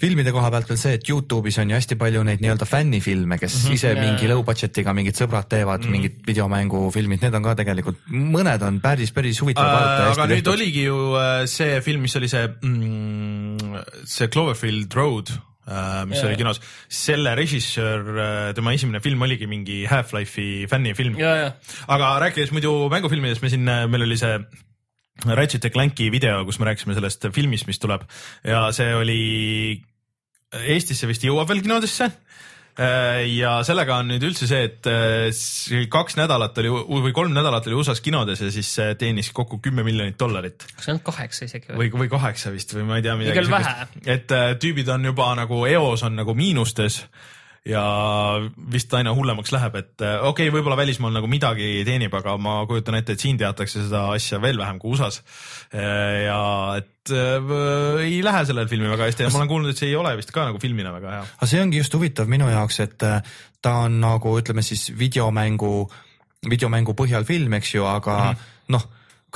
filmide koha pealt veel see, et Youtube'is on ju hästi palju neid nii-öelda fännifilme, kes mm -hmm. ise Jaa, mingi low budget'iga mingid sõbrad teevad mm -hmm. mingid videomängufilmid, need on ka tegelikult, mõned on päris, päris huvitavad vaadata. Äh, aga nüüd oligi ju äh, see film, mis oli see mm, see Cloverfield Road mis Jaa. oli kinos, selle režissöör, tema esimene film oligi mingi Half-Life'i fännifilm. ja, ja aga rääkides muidu mängufilmidest, me siin, meil oli see Ratchet ja Clanki video, kus me rääkisime sellest filmist, mis tuleb ja see oli Eestisse vist jõuab veel kinodesse. Ja sellega on nüüd üldse see, et äh, kaks nädalat oli või kolm nädalat oli USA-s kinodes ja siis äh, teenis kokku kümme miljonit dollarit. Kas see on kaheksa isegi või? või, või kaheksa vist või ma ei tea midagi et äh, tüübid on juba nagu eos on nagu miinustes ja vist aina hullemaks läheb, et äh, okei okay,, võib-olla välismaal nagu midagi teenib, aga ma kujutan ette, et siin teatakse seda asja veel vähem kui USA-s. ja et äh, ei lähe sellel filmil väga hästi ja ma olen kuulnud, et see ei ole vist ka nagu filmina väga hea. aga see ongi just huvitav minu jaoks, et äh, ta on nagu ütleme siis videomängu, videomängu põhjal film, eks ju, aga mm -hmm. noh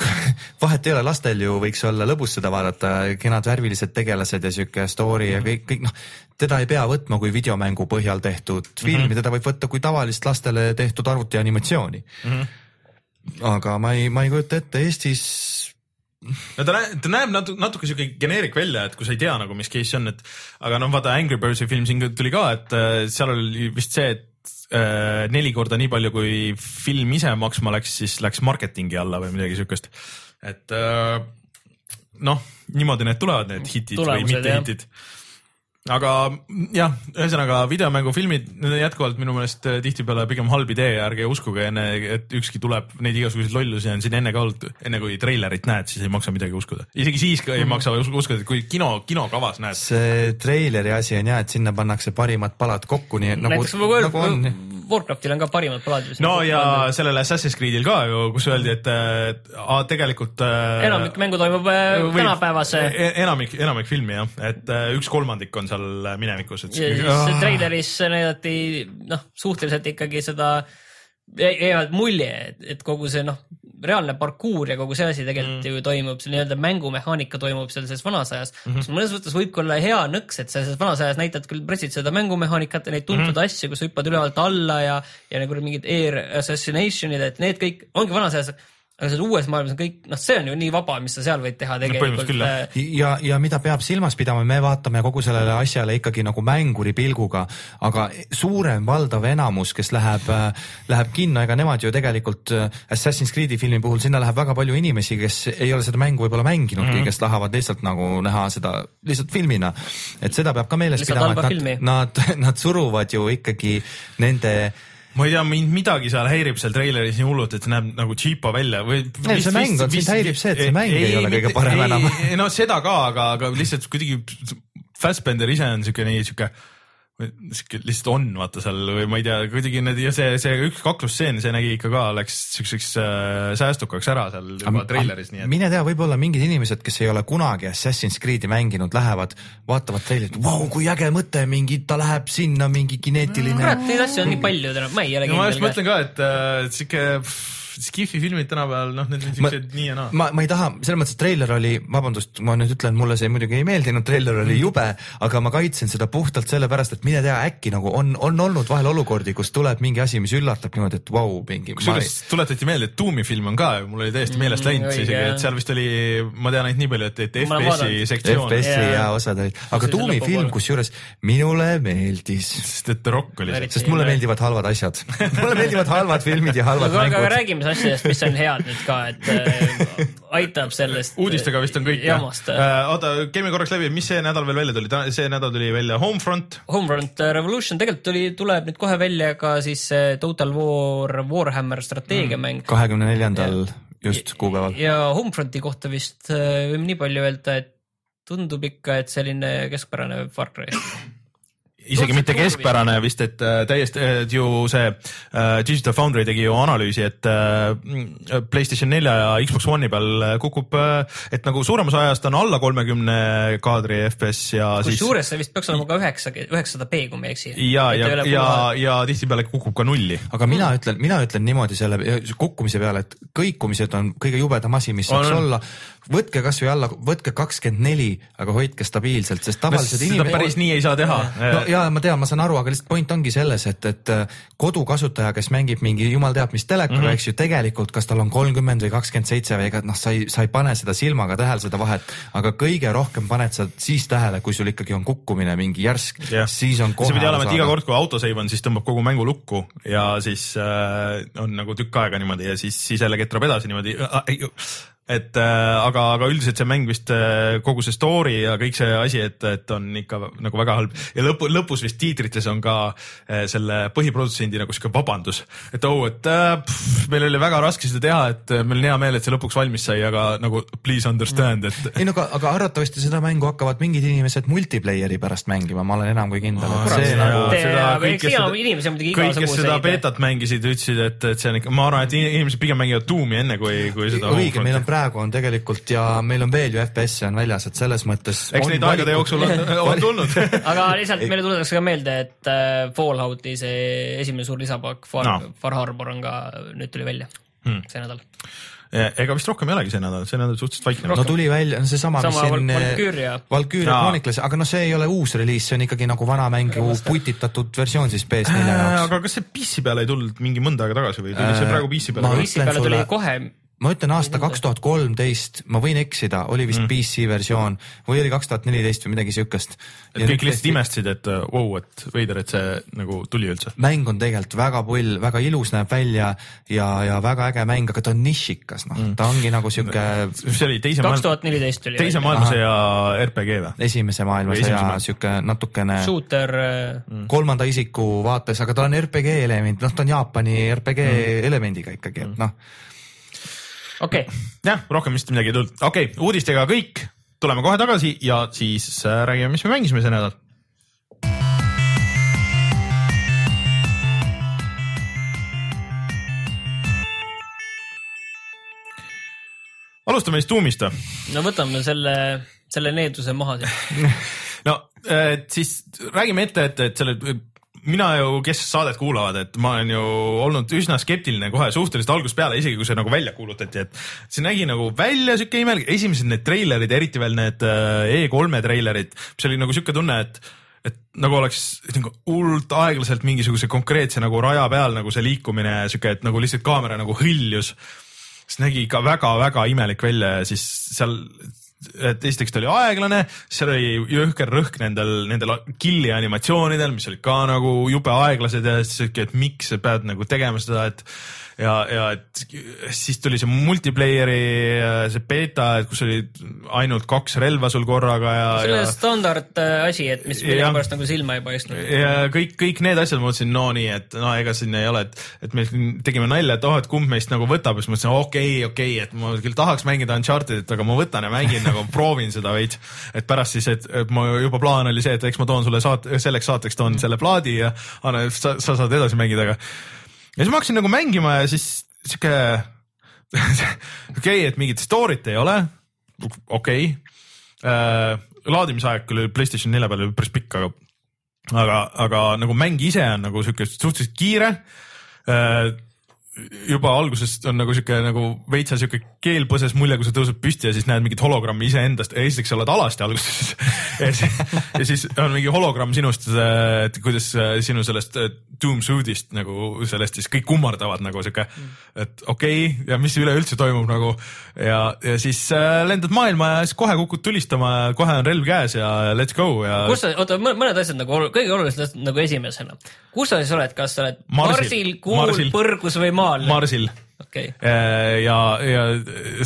vahet ei ole, lastel ju võiks olla lõbus seda vaadata, kenad värvilised tegelased ja sihuke story ja kõik, kõik noh, teda ei pea võtma kui videomängu põhjal tehtud filmi mm, -hmm. teda võib võtta kui tavalist lastele tehtud arvuti animatsiooni mm. -hmm. aga ma ei, ma ei kujuta ette Eestis no ta näeb, ta näeb natuke, natuke siuke geneerik välja, et kui sa ei tea nagu, mis case see on, et aga noh, vaata Angry Birdsi film siin tuli ka, et äh, seal oli vist see, et äh, neli korda nii palju, kui film ise maksma läks, siis läks marketingi alla või midagi siukest. et äh, noh, niimoodi need tulevad, need hitid Tulemused, või mitte hitid aga jah, ühesõnaga videomängufilmid, jätkuvalt minu meelest äh, tihtipeale pigem halb idee, ärge uskuge enne, et ükski tuleb, neid igasuguseid lollusi on siin enne ka olnud, enne kui treilerit näed, siis ei maksa midagi uskuda. isegi siis ka ei Mhm. maksa us- uskuda, et kui kino, kinokavas näed. see treileri asi on jah, et sinna pannakse parimad palad kokku, nii nagu, näiteks World nagu on. Warcraftil on ka parimad palad. no ja sellel Assassin's Creed'il ka ju, kus öeldi, et äh, tegelikult äh, enamik mängu toimub äh, võib- tänapäevase e- enamik, enamik filmi jah, et äh, üks kolmandik on seal minevikus, et ja siis treileris näidati noh, suhteliselt ikkagi seda jäi mulje, et kogu see noh, reaalne parkuur ja kogu see asi tegelikult mm. ju toimub, see nii-öelda mängumehaanika toimub seal selles vanas ajas mm, -hmm. mis mõnes mõttes võib ka olla hea nõks, et sa selles vanas ajas näitad küll pressid seda mängumehaanikat ja neid tuntud mm -hmm. asju, kus hüppad ülevalt alla ja, ja nagu mingid air assassination'id, et need kõik ongi vanas ajas aga selles uues maailmas on kõik, noh, see on ju nii vaba, mis sa seal võid teha tegelikult äh, ja, ja mida peab silmas pidama, me vaatame kogu sellele asjale ikkagi nagu mänguri pilguga, aga suurem valdav enamus, kes läheb, läheb kinno, ega nemad ju tegelikult äh, Assassin's Creed'i filmi puhul sinna läheb väga palju inimesi, kes ei ole seda mängu võib-olla mänginudki mm, -hmm. kes tahavad lihtsalt nagu näha seda lihtsalt filmina. et seda peab ka meeles Lihtsalt pidama, et nad, nad, nad suruvad ju ikkagi nende ma ei tea, mind midagi seal häirib seal treileris nii hullult, et see näeb nagu cheapo välja või. Ei, see mäng on, sind häirib see, et see mäng ei ole kõige parem enam. no seda ka, aga, aga lihtsalt kuidagi Fassbender ise on siuke nii siuke siuke lihtsalt on vaata seal või ma ei tea, kuidagi need ja see, see üks kaklusstseen, see nägi ikka ka läks siukseks äh, säästukaks ära seal juba treileris, nii et. mine tea, võib-olla mingid inimesed, kes ei ole kunagi Assassin's Creed'i mänginud, lähevad, vaatavad treilerit, vau, kui äge mõte, mingi, ta läheb sinna, mingi kineetiline kurat, neid asju on nii palju täna, ma ei ole no ma just kindel mõtlen ka, et äh, siuke Skifi filmid tänapäeval, noh, need on siuksed nii ja naa. ma, ma ei taha, selles mõttes, et treiler oli, vabandust, ma nüüd ütlen, mulle see muidugi ei meeldinud, treiler oli jube, aga ma kaitsen seda puhtalt sellepärast, et mine tea, äkki nagu on, on olnud vahel olukordi, kus tuleb mingi asi, mis üllatab niimoodi, et vau, mingi. kusjuures tuletati meelde, et Doomi film on ka, mul oli täiesti meelest läinud Mm, see isegi, et seal vist oli, ma tean ainult nii palju, et, et FPS-i sektsioon, FPS-i ja osad olid, aga See Doomi film, kusjuures minule meeldis, sest et Rock oli. Eriti- sest mulle meeldivad halvad asjad. Mulle meeldivad halvad filmid ja halvad mängud. räägime asjadest, mis on head nüüd ka, et äh, aitab sellest. uudistega vist on kõik jah jamast. uh,. oota, käime korraks läbi, mis see nädal veel välja tuli, see nädal tuli välja Homefront, Homefront Revolution tegelikult tuli, tuleb nüüd kohe välja ka siis Total War Warhammer strateegiamäng mm. kahekümne neljandal just kuupäeval. ja Homefronti kohta vist äh, võime nii palju öelda, et tundub ikka, et selline keskpärane Far Cry. Isegi mitte keskpärane vist, et äh, täiesti äh, ju see äh, Digital Foundry tegi ju analüüsi, et Playstation nelja ja Xbox One'i peal kukub, et nagu suuremas ajast on alla kolmekümne kaadri FPS ja siis kusjuures see vist peaks olema ka üheksa, üheksasada B, kui ma ei eksi. ja, ja, ja, ja tihtipeale kukub ka nulli. aga mina ütlen, mina ütlen niimoodi selle kukkumise peale, et kõikumised on kõige jubedam asi, mis saaks On, olla. võtke kasvõi alla, võtke kakskümmend neli, aga hoidke stabiilselt, sest tavalised seda inimesed. päris nii ei saa teha. no ja ma tean, ma saan aru, aga lihtsalt point ongi selles, et, et äh, kodukasutaja, kes mängib mingi jumal teab mis telekaga mm. -hmm. eks ju, tegelikult kas tal on kolmkümmend või kakskümmend seitse või ega noh, sa ei, sa ei pane seda silmaga tähele, seda vahet, aga kõige rohkem paned sa siis tähele, kui sul ikkagi on kukkumine mingi järsk, siis on kohe see pidi olema, et iga kord, kui autosave on, siis tõmbab kogu mängu lukku ja siis äh, on nagu tükk aega niimoodi ja siis, siis jälle ketrab edasi niimoodi. Et äh, aga, aga üldiselt see mäng vist äh, kogu see story ja kõik see asi, et, et on ikka nagu väga halb ja lõpu, lõpus vist tiitrites on ka äh, selle põhiprodutsendi nagu sihuke vabandus, et oh, et äh, pff, meil oli väga raske seda teha, et äh, meil on hea meel, et see lõpuks valmis sai, aga nagu please understand, et ei no aga, aga arvatavasti seda mängu hakkavad mingid inimesed multiplayer'i pärast mängima, ma olen enam kui kindel, jaa. nagu aga kõik, kes seda beetat mängisid, ütlesid, et, et see on ikka, ma arvan, et inimesed pigem mängivad Doomi enne kui, kui seda. õige, meil on praegu on tegelikult ja meil on veel ju FPS-e on väljas, et selles mõttes. eks neid aegade jooksul on, on tulnud. aga lihtsalt meile tuletatakse ka meelde, et äh, Fallouti see esimene suur lisapaak Far No. Far Harbor on ka, nüüd tuli välja Hmm. see nädal. ega vist rohkem ei olegi see nädal, see nädal suhteliselt vaikne. no tuli välja, no seesama, mis siin Val- Valkyria. Valkyria Jaa. Chronicles, aga noh, see ei ole uus reliis, see on ikkagi nagu vana mäng ju putitatud versioon siis PS4 jaoks. aga kas see PC peale ei tulnud mingi mõnda aega tagasi või tuli see Äh, praegu PC ma peale? PC peale tuli kohe, ma ütlen aasta kaks tuhat kolmteist, ma võin eksida, oli vist mm. PC versioon või oli kaks tuhat neliteist või midagi siukest. et kõik lihtsalt imestasid, et vau wow,, et veider, et see nagu tuli üldse. mäng on tegelikult väga pull, väga ilus näeb välja ja, ja väga äge mäng, aga ta on nišikas, noh mm., ta ongi nagu sihuke see oli teise kaks maailma, tuhat neliteist tuli teise maailmasõja RPG või? esimese maailmasõja sihuke natukene shooter äh, kolmanda isiku vaates, aga ta on RPG element, noh, ta on Jaapani RPG mm. elemendiga ikkagi, et noh, okei okay., jah, rohkem vist midagi ei tulnud. okei okay,, uudistega kõik, tuleme kohe tagasi ja siis äh, räägime, mis me mängisime see nädal. alustame siis Doomist või? no võtame selle, selle needuse maha siit. no et siis räägime ette, et, et selle mina ju, kes saadet kuulavad, et ma olen ju olnud üsna skeptiline kohe suhteliselt algusest peale, isegi kui see nagu välja kuulutati, et see nägi nagu välja siuke imelik, esimesed need treilerid, eriti veel need äh, E3-e treilerid, mis oli nagu siuke tunne, et et nagu oleks nagu hullult aeglaselt mingisuguse konkreetse nagu raja peal nagu see liikumine siuke, et nagu lihtsalt kaamera nagu hõljus. See nägi ikka väga-väga imelik välja ja siis seal, et esiteks ta oli aeglane, seal oli jõhker rõhk nendel, nendel killi animatsioonidel, mis olid ka nagu jube aeglased ja siis siuke, et miks sa pead nagu tegema seda, et ja, ja et siis tuli see multiplayer'i see beeta, et kus oli ainult kaks relva sul korraga ja, see ja oli standard äh, asi, et mis millegipärast nagu silma ei paistnud. ja kõik, kõik need asjad, ma mõtlesin, no nii, et no ega siin ei ole, et, et me tegime nalja, et oh, et kumb meist nagu võtab, siis mõtlesin okei okay,, okei okay,, et ma küll tahaks mängida Uncharted'it, aga ma võtan ja mängin nagu proovin seda veits. et pärast siis, et, et ma juba plaan oli see, et eks ma toon sulle saate, selleks saateks toon selle plaadi ja anna, sa, sa saad edasi mängida, aga ja siis ma hakkasin nagu mängima ja siis sihuke okei okay,, et mingit story't ei ole, okei okay.. laadimisaeg küll Playstation nelja peal oli päris pikk, aga aga, aga nagu mäng ise on nagu sihuke suhteliselt kiire. Juba algusest on nagu sihuke nagu veitsa sihuke keel põses mulje, kui sa tõused püsti ja siis näed mingit hologrammi iseendast. esiteks sa oled alasti alguses ja, siis, ja siis on mingi hologramm sinust, et kuidas äh, sinu sellest äh, doom suit'ist nagu sellest siis kõik kummardavad nagu sihuke, et okei okay, ja mis üleüldse toimub nagu ja, ja siis äh, lendad maailma ja siis kohe kukud tulistama ja kohe on relv käes ja let's go ja. kus sa, oota mõned asjad nagu kõige olulisemad nagu esimesena, kus sa siis oled, kas sa oled Marsil. Marsil, Kuul. Põrgus või Maal? Marsil. Okei okay., Äh, ja, ja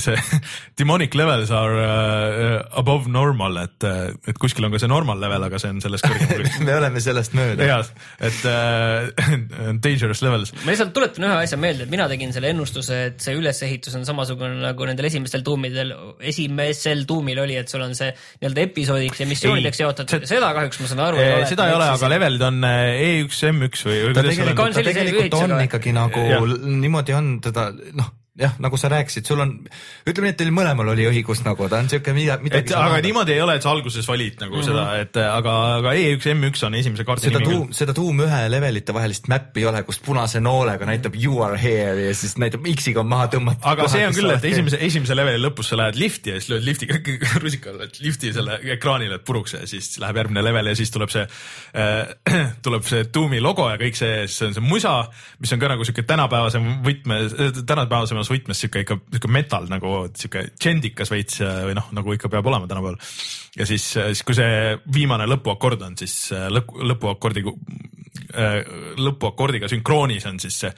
see demonic levels are uh, above normal, et, et kuskil on ka see normal level, aga see on sellest kõrgem. me oleme sellest mööda. jah, et uh, dangerous levels. ma lihtsalt tuletan ühe asja meelde, et mina tegin selle ennustuse, et see ülesehitus on samasugune nagu nendel esimestel tuumidel, esimesel tuumil oli, et sul on see nii-öelda episoodiks ja missioonideks Ei, jaotatud see-, seda kahjuks ma saan aru. seda ei ole, aga levelid on äh, E1, M1 või, või ta tegelikult, ta tegelikult on ikkagi nagu niimoodi on teda noh, jah, nagu sa rääkisid, sul on, ütleme nii, et teil mõlemal oli õigus nagu, ta on siuke mida, et midagi. aga niimoodi ei ole, et sa alguses valid nagu mm -hmm. seda, et aga, aga E1, M1 on esimese kaardi seda nimi tuum, seda tuum ühe levelite vahelist mäppi ei ole, kus punase noolega näitab you are here ja siis näitab X-iga on maha tõmmatud. aga see on küll, et esimese, esimese leveli lõpus sa lähed lifti ja siis lööd liftiga rusikaga lööd lifti selle ekraani lööd puruks ja siis läheb järgmine level ja siis tuleb see äh, tuleb see Doomi logo ja kõik see, see on see musa, mis on ka nagu siuke tänapäevase võtme, tänapäevasemas võtmes siuke ikka siuke metal nagu siuke džendikas veits äh, või noh, nagu ikka peab olema tänapäeval. ja siis, siis kui see viimane lõpuakord on, siis äh, lõpp, lõpuakordi, lõpuakordiga sünkroonis on siis see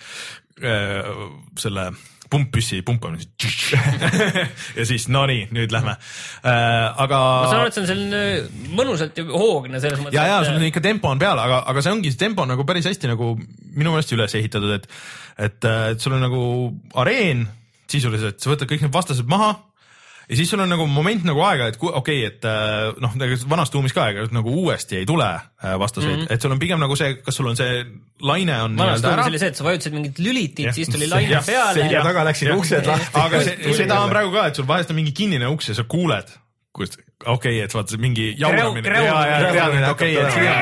äh, selle pumppüssi pumpamine ja siis no nii, nüüd lähme äh,. aga. ma saan aru, et see on selline mõnusalt hoogne selles mõttes. ja, ja sul on ikka tempo on peal, aga, aga see ongi, see tempo on nagu päris hästi nagu minu meelest üles ehitatud, et, et, et sul on nagu areen sisuliselt, sa võtad kõik need vastased maha ja siis sul on nagu moment nagu aega, et okei okay,, et äh, noh, vanas tuumis ka aega nagu uuesti ei tule äh, vastaseid. Mm, -hmm. et sul on pigem nagu see, kas sul on see laine on vanas tuumis oli see, et sa vajutasid mingit lülitit, siis tuli laine jah, peale selja taga läksid uksed lahti. aga see, seda on praegu ka, et sul vahest on mingi kinnine uks ja sa kuuled, kus okei okay,, et vaata mingi jauramine okei et siia,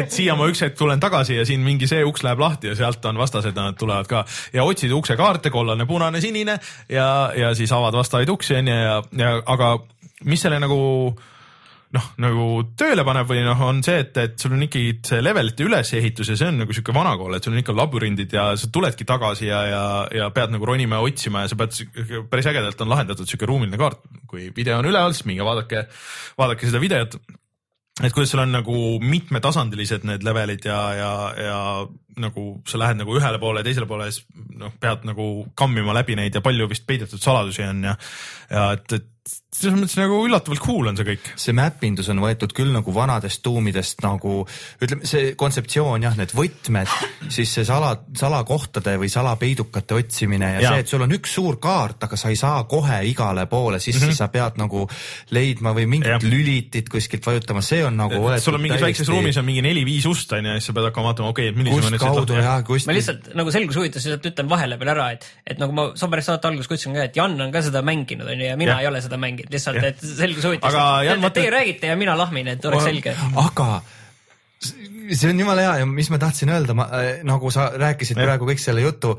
et siia ma üks hetk tulen tagasi ja siin mingi see uks läheb lahti ja sealt on vastased, nad tulevad ka. Ja otsid uksekaarte, kollane, punane, sinine ja, ja siis avad vastavaid uksi onju ja, ja aga mis selle nagu noh, nagu tööle paneb või noh, on see, et, et sul on ikkagi see levelite ülesehitus ja see on nagu sihuke vanakool, et sul on ikka labürindid ja sa tuledki tagasi ja, ja, ja pead nagu ronima ja otsima ja sa pead, päris ägedalt on lahendatud sihuke ruumiline kaart. kui video on üleval, siis minge vaadake, vaadake seda videot et kuidas sul on nagu mitmetasandilised need levelid ja, ja, ja nagu sa lähed nagu ühele poole, teisele poole, siis noh, pead nagu kammima läbi neid ja palju vist peidetud saladusi on ja, ja et, et selles mõttes nagu üllatavalt cool on see kõik. see mäppindus on võetud küll nagu vanadest tuumidest nagu ütleme, see kontseptsioon jah, need võtmed, siis see sala, salakohtade või salapeidukate otsimine ja, ja see, et sul on üks suur kaart, aga sa ei saa kohe igale poole sisse mm, -hmm. sa pead nagu leidma või mingit Jah. lülitit kuskilt vajutama, see on nagu sul on mingis väikses ruumis on mingi neli-viis ust on ju ja siis sa pead hakkama vaatama, okei okay,, et millised kust kaudu ja kust ma lihtsalt nagu selguse huvides lihtsalt ütlen vahele veel ära, et, et nagu ma Soberes saate alguses ütlesin ka, et Jan on ka seda mänginud, onju, ja mina Jah. ei ole seda mänginud, lihtsalt, et selguse huvides vaata- Teie räägite ja mina lahmin, et oleks selge. aga see on jumala hea ja mis ma tahtsin öelda, ma äh, nagu sa rääkisid Jah. praegu kõik selle jutu,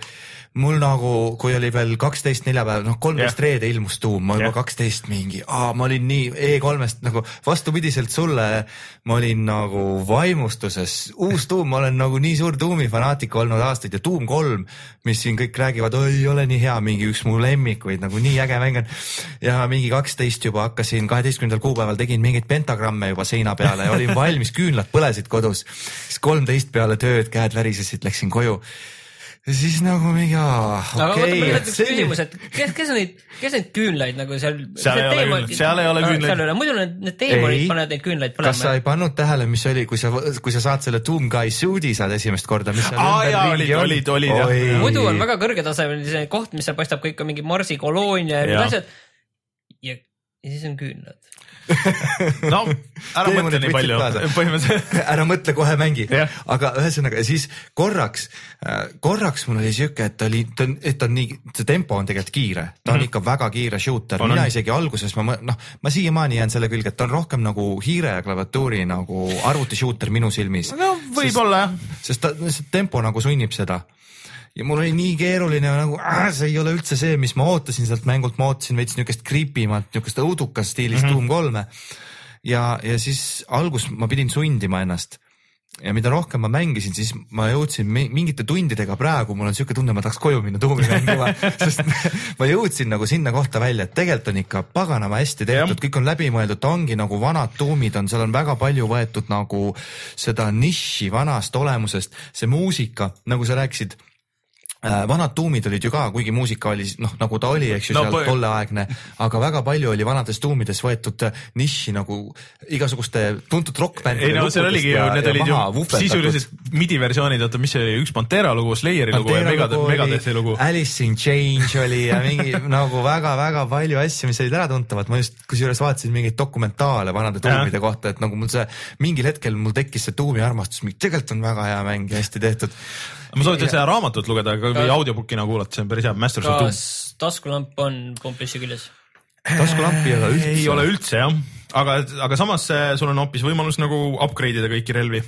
mul nagu, kui oli veel kaksteist neljapäev, noh kolmteist Jah. reede ilmus tuum, ma juba kaksteist mingi, ma olin nii E3-st nagu vastupidiselt sulle, ma olin nagu vaimustuses, uus tuum, ma olen nagu nii suur tuumi fanaatik olnud aastaid ja Tuum kolm, mis siin kõik räägivad, ei ole nii hea, mingi üks mu lemmikuid nagu nii äge mäng on. ja mingi kaksteist juba hakkasin, kaheteistkümnendal kuupäeval tegin mingeid pentagramme juba seina peale ja olin valmis, küünlad põlesid kodus. siis kolmteist peale tööd, käed värisesid, läksin koju ja siis nagu mingi aa, okei on küsimus, et kes, kes neid, kes neid küünlaid nagu seal. Seal ei ole küünlaid- seal ei ole küünlaid. seal ei ole, muidu need, need teemonid panevad neid küünlaid kas sa põlema. ei pannud tähele, mis oli, kui sa, kui sa saad selle Doom Guy suit'i saad esimest korda, mis seal Aa, jaa, ümberringi olid- on? olid- olid, jah. Muidu on väga kõrgetasemeline koht, mis seal paistab kõik on mingi Marsi koloonia ja need asjad. ja, ja siis on küünlad. no ära mõtle nii palju põhimõtteliselt. ära mõtle, kohe mängi aga ühesõnaga siis korraks, korraks mul oli siuke, et oli, et on nii, see tempo on tegelikult kiire, ta on mm. -hmm. ikka väga kiire shooter, On, mina on. isegi alguses ma noh, ma siiamaani jään selle külge, et ta on rohkem nagu hiire ja klaviatuuri nagu arvuti shooter minu silmis. no võib-olla jah. sest ta, see tempo nagu sunnib seda. Ja mul oli nii keeruline nagu äh, see ei ole üldse see, mis ma ootasin sealt mängult, ma ootasin veits niisugust creepy mat, niisugust õudukas stiilis mm -hmm. Doom kolme. ja, ja siis alguses ma pidin sundima ennast. Ja mida rohkem ma mängisin, siis ma jõudsin mingite tundidega praegu, mul on siuke tunne, ma tahaks koju minna tuumi mängima. Sest ma jõudsin nagu sinna kohta välja, et tegelikult on ikka paganama hästi tehtud, kõik on läbimõeldud, ta ongi nagu vanad tuumid on, seal on väga palju võetud nagu seda nišši vanast olemusest, see muusika, nagu sa rääkisid vanad tuumid olid ju ka, kuigi muusika oli noh, nagu ta oli, eks ju no,, seal tolleaegne, aga väga palju oli vanades tuumides võetud äh, nišši nagu igasuguste tuntud rokkbändide. ei no seal oligi ju, need olid ju sisuliselt midi versioonid, oota, mis see oli, üks Pantera lugu, Slayeri lugu ja Megadeth, Megadethi lugu. Alice in Change oli ja mingi nagu väga-väga palju asju, mis olid äratuntavad, ma just kusjuures vaatasin mingeid dokumentaale vanade tuumide kohta, et nagu mul see mingil hetkel mul tekkis see tuumi armastus, tegelikult on väga hea mäng ja hästi tehtud ma soovitan seda raamatut lugeda või audiobookina kuulata, see on päris hea, Masters of Doom. kas taskulamp on kompressi küljes? taskulampi ei ole üldse. ei ole üldse jah, aga, aga samas äh, sul on hoopis võimalus nagu upgrade ida kõiki relvi.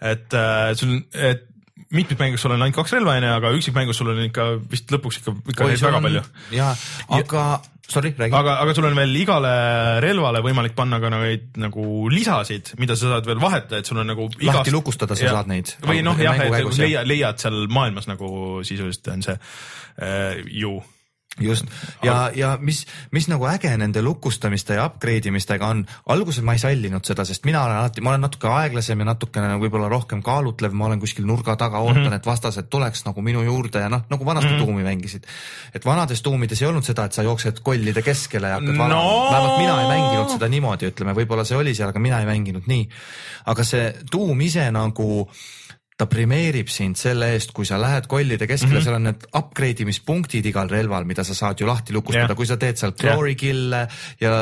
et äh, sul, et mitmikmängus sul on ainult kaks relva onju, aga üksikmängus sul on ikka vist lõpuks ikka, ikka Oi, väga on, palju. ja, aga ja, sorry, räägi. aga, aga sul on veel igale relvale võimalik panna ka neid nagu lisasid, mida sa saad veel vahetada, et sul on nagu igast.... lahti lukustada sa ja, saad neid. või noh, jah, et käigus, leia, leiad seal maailmas nagu sisuliselt on see äh, ju just ja, ja mis, mis nagu äge nende lukustamiste ja upgrade imistega on, alguses ma ei sallinud seda, sest mina olen alati, ma olen natuke aeglasem ja natukene võib-olla rohkem kaalutlev, ma olen kuskil nurga taga, ootan mm, -hmm. et vastased tuleks nagu minu juurde ja noh, nagu vanasti mm -hmm. tuumi mängisid. et vanades tuumides ei olnud seda, et sa jooksed kollide keskele ja hakkad no. valama, vähemalt mina ei mänginud seda niimoodi, ütleme, võib-olla see oli seal, aga mina ei mänginud nii. aga see tuum ise nagu ta premeerib sind selle eest, kui sa lähed kollide keskele mm, -hmm. seal on need upgrade imispunktid igal relval, mida sa saad ju lahti lukustada yeah., kui sa teed seal glory kill'e ja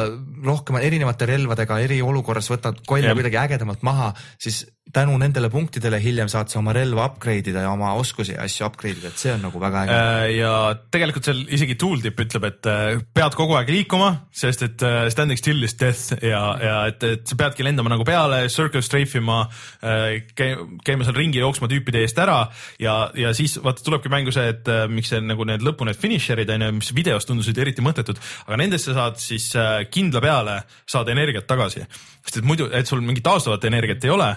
rohkem erinevate relvadega eriolukorras võtad kolle yeah. kuidagi ägedamalt maha, siis tänu nendele punktidele hiljem saad sa oma relva upgrade ida ja oma oskusi ja asju upgrade ida, et see on nagu väga äge. Äh, ja tegelikult seal isegi tooltip ütleb, et äh, pead kogu aeg liikuma, sest et äh, standing still is death ja, ja et, et sa peadki lendama nagu peale, circle strafe ima, käima seal ringi jooksma tüüpide eest ära ja, ja siis vaata tulebki mängu see, et miks see nagu need lõpu need finisher'id on ju, mis videos tundusid eriti mõttetud, aga nendesse saad siis kindla peale saada energiat tagasi sest et muidu, et sul mingit taastuvat energiat ei ole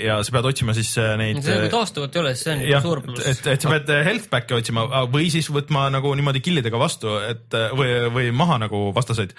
ja sa pead otsima siis äh, neid. see, kui äh, taastuvat ei ole, siis see on jah, suur pluss. et, et sa pead health back'e otsima või siis võtma nagu niimoodi kill'idega vastu, et või, või maha nagu vastaseid.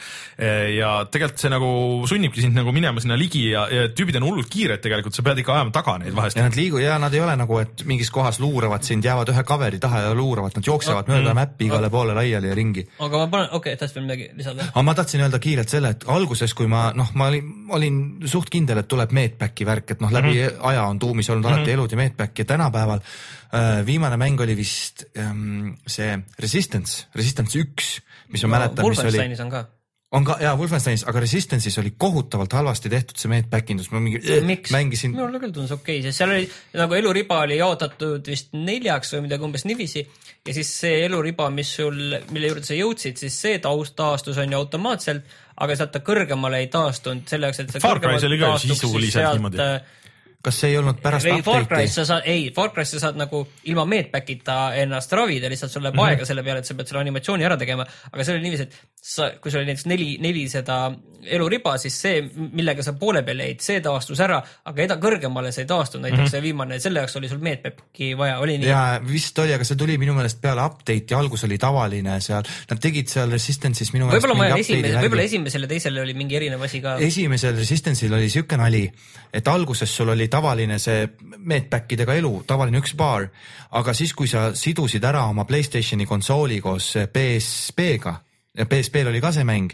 ja tegelikult see nagu sunnibki sind nagu minema sinna ligi ja, ja tüübid on hullult kiired tegelikult, sa pead ikka ajama taga neid vahest. ja nad liigu- ja nad ei ole nagu, et mingis kohas luuravad sind, jäävad ühe cover'i taha ja luuravad, nad jooksevad no, mööda mm, mäppi igale no. poole laiali ja ringi. aga ma panen, okei okay,, tahtsid veel midagi lisada? aga ma tahtsin öelda kiirelt selle, et alguses, kui ma noh, ma olin, olin suht kindel, et tuleb medpacki värk, et noh, läbi mm -hmm. aja on tuumis olnud alati mm -hmm. elud ja medpack ja tänapäeval äh, viimane mäng oli vist ähm, see Resistance, Resistance üks, mis ma no, mäletan, mis oli. on ka on ka jaa, Wolfensteinis, aga Resistance'is oli kohutavalt halvasti tehtud see medback indus, ma mingi äh, Miks? mängisin. minule küll tundus okei okay,, sest seal oli nagu eluriba oli jaotatud vist neljaks või midagi umbes niiviisi ja siis see eluriba, mis sul, mille juurde sa jõudsid, siis see taust taastus on ju automaatselt aga sealt ta kõrgemale ei taastunud selle jaoks, et see Far Cry's oli ka sisuliselt niimoodi äh, kas see ei olnud pärast ei, update'i? sa saad, ei, Far Cry's sa saad nagu ilma medback'ita ennast ravida, lihtsalt sul läheb mm -hmm. aega selle peale, et sa pead selle animatsiooni ära tegema, aga see oli niiviisi, et sa, kui sul oli näiteks neli, neli seda eluriba, siis see, millega sa poole peale jäid, see taastus ära, aga eda kõrgemale sa ei taastunud, näiteks mm -hmm. see viimane, selle jaoks oli sul medback'i vaja, oli nii? jaa, vist oli, aga see tuli minu meelest peale update'i, algus oli tavaline seal, nad tegid seal Resistance'is minu võib-olla esimene, võib-olla esimesel ja teisel oli mingi erinev asi ka. esimesel Resistance'il oli siuke nali, et alguses sul oli tavaline see medback idega elu, tavaline üks baar, aga siis, kui sa sidusid ära oma Playstationi konsooli koos PSP-ga ja PSP-l oli ka see mäng,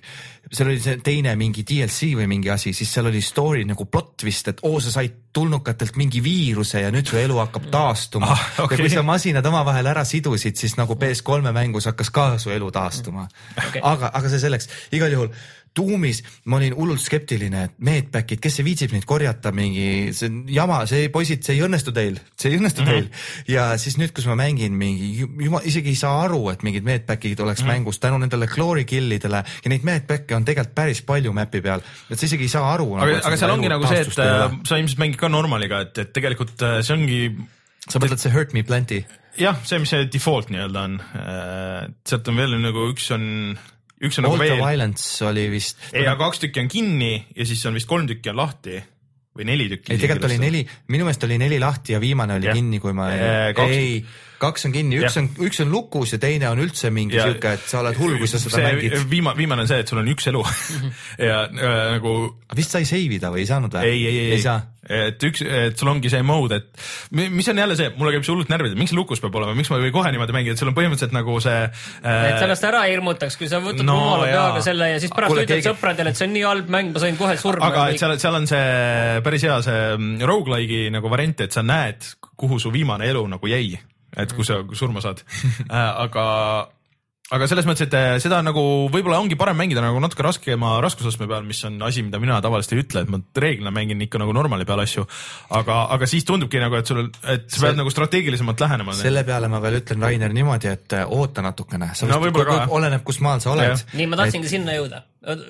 seal oli see teine mingi DLC või mingi asi, siis seal oli story nagu plott vist, et oo, sa said tulnukatelt mingi viiruse ja nüüd su elu hakkab taastuma. Ah,. Okay. ja kui sa masinad omavahel ära sidusid, siis nagu PS3 mängus hakkas ka su elu taastuma. Okay.. aga, aga see selleks, igal juhul tuumis ma olin hullult skeptiline, et medback'id, kes see viitsib neid korjata, mingi see jama, see poisid, see ei õnnestu teil, see ei õnnestu mm -hmm. teil. ja siis nüüd, kus ma mängin mingi, jumal, isegi ei saa aru, et mingid medback'id oleks mm -hmm. mängus tänu nendele glory kill idele ja neid medback'e on tegelikult päris palju map'i peal, et sa isegi ei saa aru. aga nagu,, aga seal ongi nagu see, et äh, sa ilmselt mängid ka normaliga, et, et tegelikult äh, see ongi sa mõtled see Hurt Me Plenty? jah, see, mis see default nii-öelda on, sealt on veel nagu üks on, üks on nagu Ultra veel, Violence oli vist. ei, aga kaks tükki on kinni ja siis on vist kolm tükki on lahti või neli tükki. ei, tegelikult oli. neli, minu meelest oli neli lahti ja viimane oli Jah. kinni, kui ma Eh, kaks- ei, kaks on kinni, üks Jah. on, üks on lukus ja teine on üldse mingi Ja- siuke, et sa oled hull, kui sa seda mängid. viimane, viimane on see, et sul on üks elu ja äh, nagu vist sai save ida või ei saanud või? ei, ei, ei, ei saa. Et üks, et sul ongi see mode, et mi- mis on jälle see, mulle käib see hullult närvidele, miks see lukus peab olema, miks ma ei või kohe niimoodi mängida, et sul on põhimõtteliselt nagu see et äh, sellest ära hirmutaks, kui sa võtad No rumala peaga selle ja siis pärast Kuule, ütled keegi- sõpradele, et see on nii halb mäng, ma sain kohe surma. aga et seal, seal on see päris hea see mm, rogu-like'i nagu variant, et sa näed, kuhu su viimane elu nagu jäi, et kui sa surma saad äh,. aga, aga selles mõttes, et äh, seda nagu võib-olla ongi parem mängida nagu natuke raskema raskusastme peal, mis on asi, mida mina tavaliselt ei ütle, et ma reeglina mängin ikka nagu normali peal asju. aga, aga siis tundubki nagu, et sul, et sa pead See- nagu strateegilisemalt lähenema. selle peale ma veel ütlen, Rainer, niimoodi, et äh, oota natukene, No võib-olla ka, oleneb, kus maal sa oled nii, ma tahtsingi sinna jõuda. Et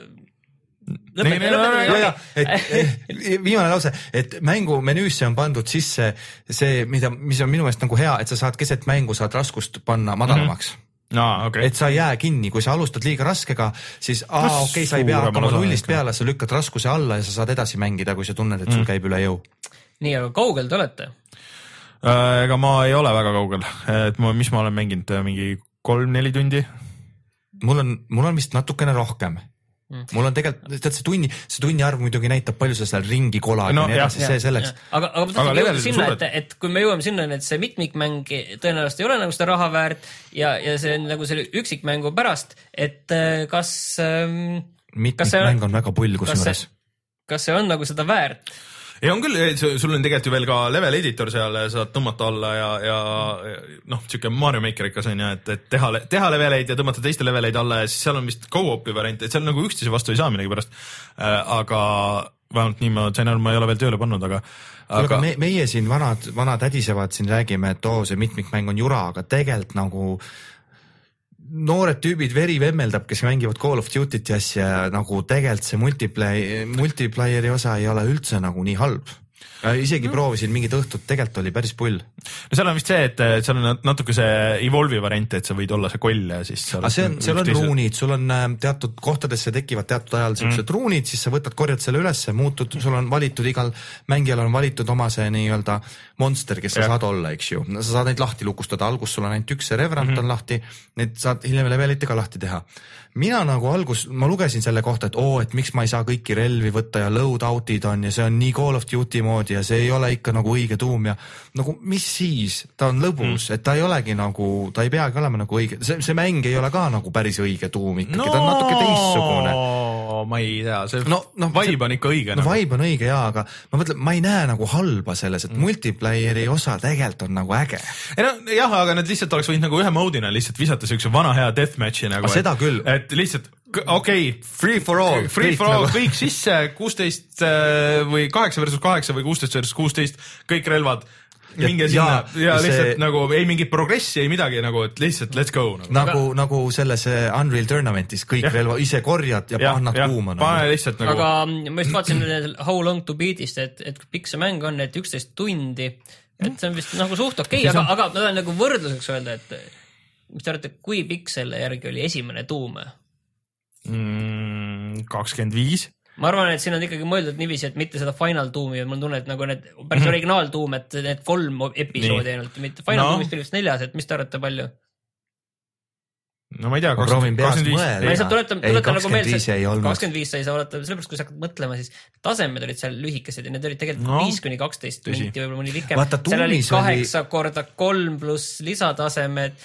et viimane lause, et mängu menüüsse on pandud sisse see, mida, mis on minu meelest nagu hea, et sa saad keset mängu saad raskust panna madalamaks mm. -hmm aa, okei et. sa ei jää kinni, kui sa alustad liiga raskega, siis aa No okei okay,, sa ei pea hakkama nullist peale, sa lükkad raskuse alla ja sa saad edasi mängida, kui sa tunned, et sul käib üle jõu. nii, aga kaugel te olete? Äh, ega ma ei ole väga kaugel, et ma, mis ma olen mänginud, mingi kolm-neli tundi. mul on, mul on vist natukene rohkem Mm. Mul on tegelikult, tead see tunni, see tunni arv muidugi näitab, palju sa seal ringi kolad No ja nii edasi, see selleks. aga, aga ma Aga tahtsin jõuda on sinna, et, et kui me jõuame sinnani, et see mitmikmäng tõenäoliselt ei ole nagu seda raha väärt ja, ja see on nagu selle üksikmängu pärast, et äh, kas ähm,, mitmikmäng on väga pull kas kusjuures kas see on nagu seda väärt? ei, on küll, sul on tegelikult ju veel ka level editor seal, saad tõmmata alla ja, ja noh, siuke Mario Maker ikka see on ju, et, et teha, teha leveleid ja tõmmata teiste leveleid alla ja siis seal on vist go-op'i variant, et seal nagu üksteise vastu ei saa millegipärast. aga vähemalt nii ma sain aru, ma ei ole veel tööle pannud, aga, aga aga me, meie siin vanad, vanad ädisevad siin räägime, et oo, see mitmikmäng on jura, aga tegelikult nagu noored tüübid veri vemmeldab, kes mängivad Call of Duty't ja asja ja nagu tegelikult see multiplayer, multiplayer'i osa ei ole üldse nagu nii halb. Isegi proovisin mingid õhtud, tegelikult oli päris pull. no seal on vist see, et seal on natuke see Evolve'i variant, et sa võid olla see koll ja siis. aga see on, seal on ruunid, sul on äh, teatud kohtadesse tekivad teatud ajal siuksed mm. ruunid, siis sa võtad, korjad selle ülesse, muutud, sul on valitud igal mängijal on valitud oma see nii-öelda monster, kes sa Jah. saad olla, eks ju. no sa saad neid lahti lukustada, algus sul on ainult üks, see Revenant mm. -hmm. on lahti, neid saad hiljem levelite ka lahti teha. Mina nagu algus, ma lugesin selle kohta, et oo, et miks ma ei saa kõiki relvi võtta ja loadout'id on ja see on nii Call of Duty moodi ja see ei ole ikka nagu õige tuum ja nagu mis siis, ta on lõbus mm., et ta ei olegi nagu, ta ei peagi olema nagu õige, see, see mäng ei ole ka nagu päris õige tuum ikkagi no,, ta on natuke teistsugune. Ma ei tea, see No- noh, vibe on ikka õige no nagu. vibe on õige jaa, aga ma mõtlen, ma ei näe nagu halba selles, et mm. multiplayer'i osa tegelikult on nagu äge. ei no jah, aga nad lihtsalt oleks võinud nagu ühe mode'ina lihtsalt visata siukse vana hea deathmatch'i nagu. Seda küll. et lihtsalt okei okay,, Free for all. free for all, kõik sisse, kuusteist või kaheksa versus kaheksa või kuusteist versus kuusteist, kõik relvad. Minge sinna ja- ja, ja see- lihtsalt nagu ei mingit progressi, ei midagi nagu, et lihtsalt let's go nagu.. nagu, nagu selles äh, Unreal Tournamentis kõik relva ise korjad ja, ja pannad kuuma pane nagu.. lihtsalt nagu. aga ma just vaatasin How long to beat'ist, et, et kui pikk see mäng on, et üksteist tundi, et see on vist nagu suht okei okay,, aga, aga ma tahan nagu võrdluseks öelda, et mis te arvate, kui pikk selle järgi oli esimene tuum? Mm, kakskümmend viis. Ma arvan, et siin on ikkagi mõeldud niiviisi, et mitte seda Final Doomi, mul on tunne, et nagu need päris originaaltuum, et need kolm episoodi ainult, mitte Final No. Doomist oli vist neljas, et mis te arvate, palju? no ma ei tea, proovin peast ma lihtsalt tuletan, tuletan nagu 25 ei olnud. kakskümmend viis sa ei saa oodata, sellepärast kui sa hakkad mõtlema, siis tasemed olid seal lühikesed ja need olid tegelikult No, viis kuni kaksteist minti, võib-olla mõni pikem. Seal oli Doomis oli- kaheksa korda kolm pluss lisatasemed,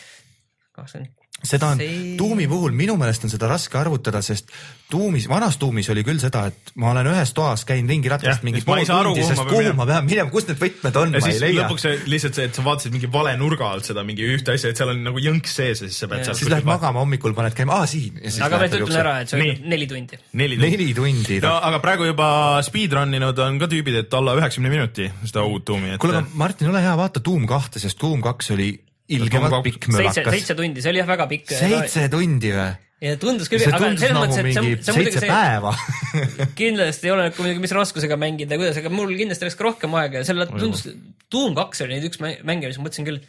kakskümmend. Seda on See-, tuumi puhul minu meelest on seda raske arvutada, sest tuumis, vanas tuumis oli küll seda, et ma olen ühes toas, käin ringi ratast mingi siis ma pool tundi, sest ma pean kuhu minema. ma pean minema, kus need võtmed on, ja ma ei siis leia. lõpuks see, lihtsalt see, et sa vaatasid mingi vale nurga alt seda mingi ühte asja, et seal on nagu jõnks sees ja siis sa pead sealt siis lähed magama hommikul, paned käima, aa siin. aga ma nüüd ütlen ära, et see Nii. neli tundi. neli tundi. no aga praegu juba speedrun inud on ka tüübid, et alla üheksakümne minuti seda uut tuumi, et kuule, aga Martin, ole hea, vaata Doom kahte, sest Doom kaks oli ilgemalt pikk seitse, mölakas. seitse tundi, see oli jah väga pikk. seitse tundi või? ja tundus küll, see aga selles nagu mõttes, et see mingi on, see on muidugi seitse see, päeva. kindlasti oleneb ka muidugi, mis raskusega mängida ja kuidas, aga mul kindlasti läks ka rohkem aega ja selle tundus, Doom kaks oli nüüd üks mäng, mis ma mõtlesin küll,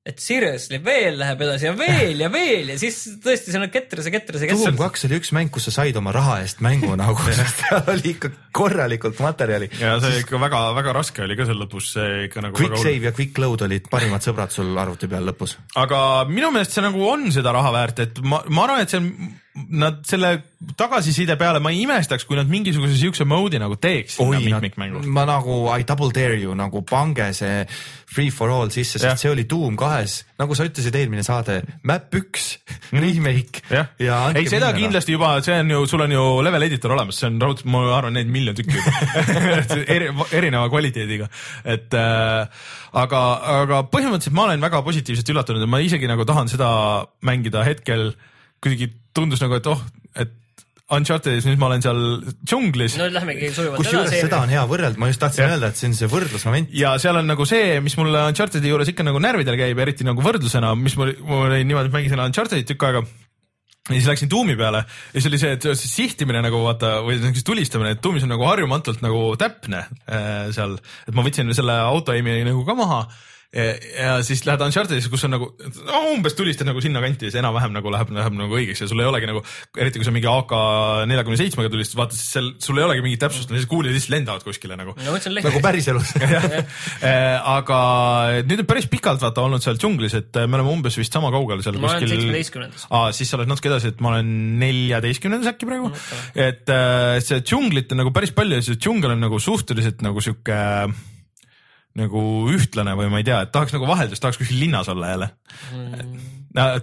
et seriously veel läheb edasi ja veel ja veel ja siis tõesti seal on ketras ja ketras ja Doom ketras. kaks oli üks mäng, kus sa said oma raha eest mängu nagu, sest seal oli ikka korralikult materjali. ja see ikka väga-väga raske oli ka seal lõpus, see ikka nagu Quick save ja quick load olid parimad sõbrad sul arvuti peal lõpus. aga minu meelest see nagu on seda raha väärt, et ma, ma arvan, et see on, nad selle tagasiside peale, ma ei imestaks, kui nad mingisuguse siukse mode'i nagu teeks mitmikmängu. ma nagu I double dare you nagu pange see free for all sisse, sest see oli Doom kahes, nagu sa ütlesid eelmine saade, map üks remake Mhm. jah ja ei, seda. kindlasti juba, see on ju, sul on ju level editor olemas, see on raudselt, ma arvan, neid miljon tükki juba Eri, erineva kvaliteediga, et äh, aga, aga põhimõtteliselt ma olen väga positiivselt üllatunud ja ma isegi nagu tahan seda mängida hetkel kuidagi tundus nagu, et oh, et Unchartedis nüüd ma olen seal džunglis no nüüd lähmegi sujuvalt kusjuures edasi. seda on hea võrrelda, ma just tahtsin Jah. öelda, et see on see võrdlusmoment. ja seal on nagu see, mis mulle Uncharted'i juures ikka nagu närvidel käib, eriti nagu võrdlusena, mis mul, mul oli niimoodi, et mängisin Uncharted'it tükk aega ja siis läksin Doomi peale ja siis oli see, et see sihtimine nagu vaata või niisugune tulistamine, et Doomis on nagu harjumatult nagu täpne äh, seal, et ma võtsin selle auto aim'i nagu ka maha ja, siis lähed Uncharted'isse, kus on nagu no, umbes tulistad nagu sinnakanti ja see enam-vähem nagu läheb, läheb nagu õigeks ja sul ei olegi nagu, eriti kui sa mingi AK neljakümne seitsmega tulistad, vaata siis seal sul ei olegi mingit täpsust, lihtsalt kuulid lihtsalt lendavad kuskile nagu no ma nagu. päriselus. Eh, aga nüüd on päris pikalt vaata olnud seal džunglis, et eh, me oleme umbes vist sama kaugel seal ma olen kuskil. seitsmeteistkümnendas. aa, siis sa oled natuke edasi, et ma olen neljateistkümnendas äkki praegu. et äh, see džunglit on nagu päris palju ja see džungel on nagu suhteliselt nagu sihuke nagu ühtlane või ma ei tea, et tahaks nagu vaheldust, tahaks kuskil linnas olla jälle mm..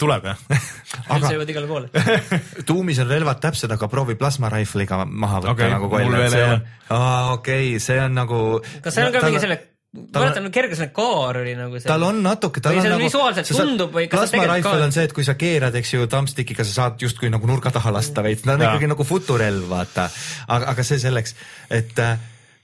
tuleb jah sa jõuad igale poole. Doomis on relvad täpsed, aga proovi plasma rifle'iga maha võtta Okei, nagu mul koll, veel et see on, aa okei okay,, see on nagu. kas seal on ka mingi selline, ma mäletan, kerge selline kaar oli nagu see. tal on natuke, tal on see nagu. visuaalselt tundub või kas ta plasma tegelikult rifle ka- on see, et kui sa keerad, eks ju, thumbstickiga sa saad justkui nagu nurga taha lasta veits, ta on ikkagi nagu futurelv, vaata. aga, aga see selleks, et äh,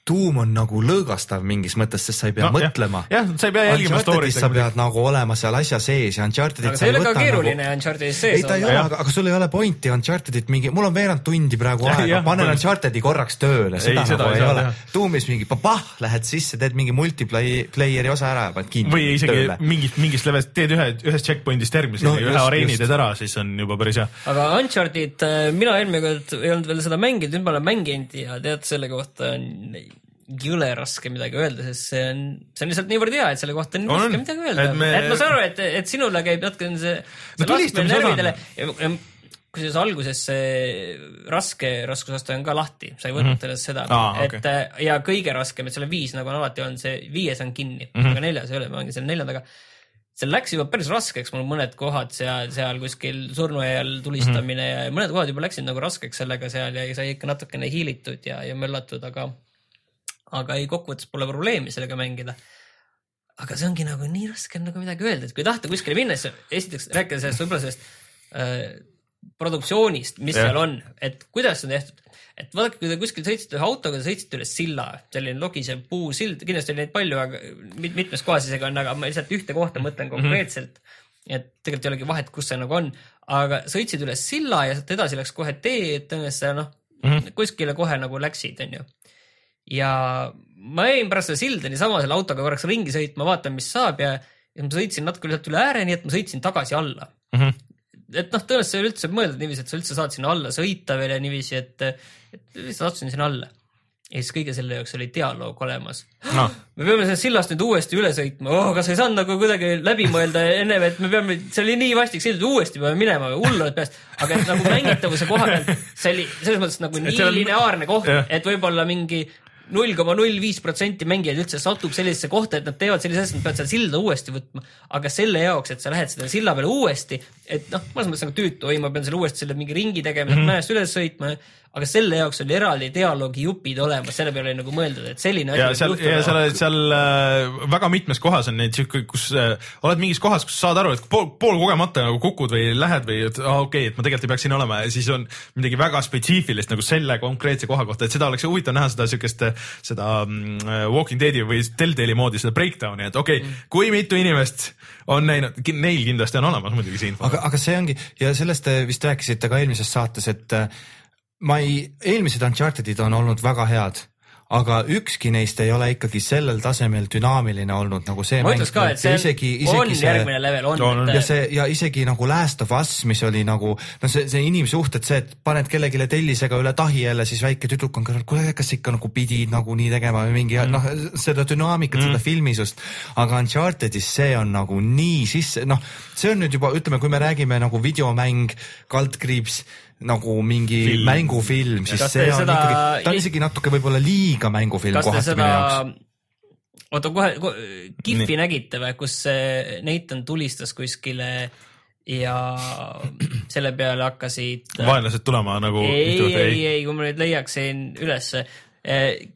tuum on nagu lõõgastav mingis mõttes, sest sa ei pea No, mõtlema. Jah, sa ei pea jälgima story'd sa nagu pead nagu olema seal asja sees ja Unchartedit sa see ei ei võta keeruline nagu Unchartedis ei sees ta ei ole, aga, aga sul ei ole pointi Unchartedit mingi, mul on veerand tundi praegu aega Jah,, panen põhimõtteliselt. Unchartedi korraks tööle, seda, Ei, seda nagu ei ei ole tuumis mingi papah, lähed sisse, teed mingi multiplayer'i osa ära ja paned kinni. või isegi mingist, mingist levelist teed ühe, ühest checkpoint'ist järgmiseni No ühe areeni teed ära, siis on juba päris hea. aga Uncharted, mina eelmine kord ei olnud veel seda mänginud, nüüd ma olen mänginud ja tead, selle kohta on jõle raske midagi öelda, sest see on, see on lihtsalt niivõrd hea, et selle kohta on, On, raske midagi öelda. Me- et ma saan aru, et, et sinule käib natukene see, see No on- närvidele. kusjuures alguses see raske raskusaste on ka lahti, sa ei võtnud mm -hmm. sellest seda. Aa, et okay. ja kõige raskem, et seal on viis, nagu on alati olnud, see viies on kinni mm. -hmm. aga neljas ei ole, ma mängin selle neljandaga seal läks juba päris raskeks mul mõned kohad seal, seal kuskil surnuaial tulistamine mm -hmm. ja mõned kohad juba läksid nagu raskeks sellega seal ja sai ikka natukene hiilitud ja, ja möllatud, aga, aga ei, kokkuvõttes pole probleemi sellega mängida. aga see ongi nagu nii raske on nagu midagi öelda, et kui tahta kuskile minna, siis esiteks rääkida sellest võib-olla sellest äh, produktsioonist, mis Jah. seal on, et kuidas see on tehtud. et vaadake, kui te kuskil sõitsite ühe autoga, te sõitsite üle silla, selline logisev puusild, kindlasti oli neid palju, aga mit- mitmes kohas isegi on, aga ma lihtsalt ühte kohta mõtlen konkreetselt mm. -hmm. et tegelikult ei olegi vahet, kus see nagu on, aga sõitsid üle silla ja sealt edasi läks kohe tee, et tõenäoliselt sa noh mm -hmm. kuskile kohe nagu läksid, onju. Ja ma jäin pärast seda silda niisama selle autoga korraks ringi sõitma, vaatan, mis saab ja, ja ma sõitsin natuke lihtsalt üle ääre, nii et ma sõitsin tagasi alla mm. -hmm. et noh, tõenäoliselt sa ei ole üldse mõeldud niiviisi, et sa üldse saad sinna alla sõita veel ja niiviisi, et, et lihtsalt sattusin sinna alla. ja siis kõige selle jaoks oli dialoog olemas. noh, me peame sellest sillast nüüd uuesti üle sõitma oh,, kas ei saanud nagu kuidagi läbi mõelda ennem, et me peame, see oli nii vastik sild, uuesti peame minema, hull oled peast. aga et nagu mängitavuse koha pealt, see oli selles mõttes nagu nii lineaarne koht et võib-olla mingi null koma null viis protsenti mängijaid üldse satub sellisesse kohta, et nad teevad sellise asja, et nad peavad seda silda uuesti võtma. aga selle jaoks, et sa lähed selle silla peale uuesti, et noh, mõnes mõttes nagu tüütu, oi, ma pean selle uuesti selle mingi ringi tegema mm, -hmm. mäest üles sõitma. Aga selle jaoks oli eraldi dialoogijupid olemas, selle peale oli nagu mõeldud, et selline ja seal, ja seal, seal äh, väga mitmes kohas on neid siuke, kus äh, oled mingis kohas, kus saad aru, et pool, pool kogemata nagu kukud või lähed või et aa okei okay,, et ma tegelikult ei peaks siin olema ja siis on midagi väga spetsiifilist nagu selle konkreetse koha kohta, et seda oleks huvitav näha seda siukest, seda mm, Walking Deadi või Telltale'i moodi seda breakdown'i, et okei okay, mm., kui mitu inimest on näinud, neil kindlasti on olemas muidugi see info. aga, aga see ongi ja sellest te vist rääkisite ka eelmises saates, et äh, ma ei, eelmised Uncharted'id on olnud väga head, aga ükski neist ei ole ikkagi sellel tasemel dünaamiline olnud nagu see ma mäng. ütleks ka, et see isegi, on isegi järgmine level, on, On, ja see ja isegi nagu Last of Us, mis oli nagu no see, see inimsuhted, see, et paned kellelegi tellisega üle tahi jälle, siis väike tüdruk on kõrval, kuule, kas ikka nagu pidid nagu nii tegema või mingi mm. noh, seda dünaamikat mm., seda filmisust. aga Uncharted'is see on nagu nii sisse, noh, see on nüüd juba ütleme, kui me räägime nagu videomäng, kaldkriips nagu mingi Film. Film. mängufilm, siis see on seda- ikkagi, ta on isegi natuke võib-olla liiga mängufilm kohati seda minu jaoks., oota kohe, kohe, Kihvi nägite või, kus see Nathan tulistas kuskile ja selle peale hakkasid. vaenlased tulema nagu. ei, ei, ei, kui ma nüüd leiaksin ülesse,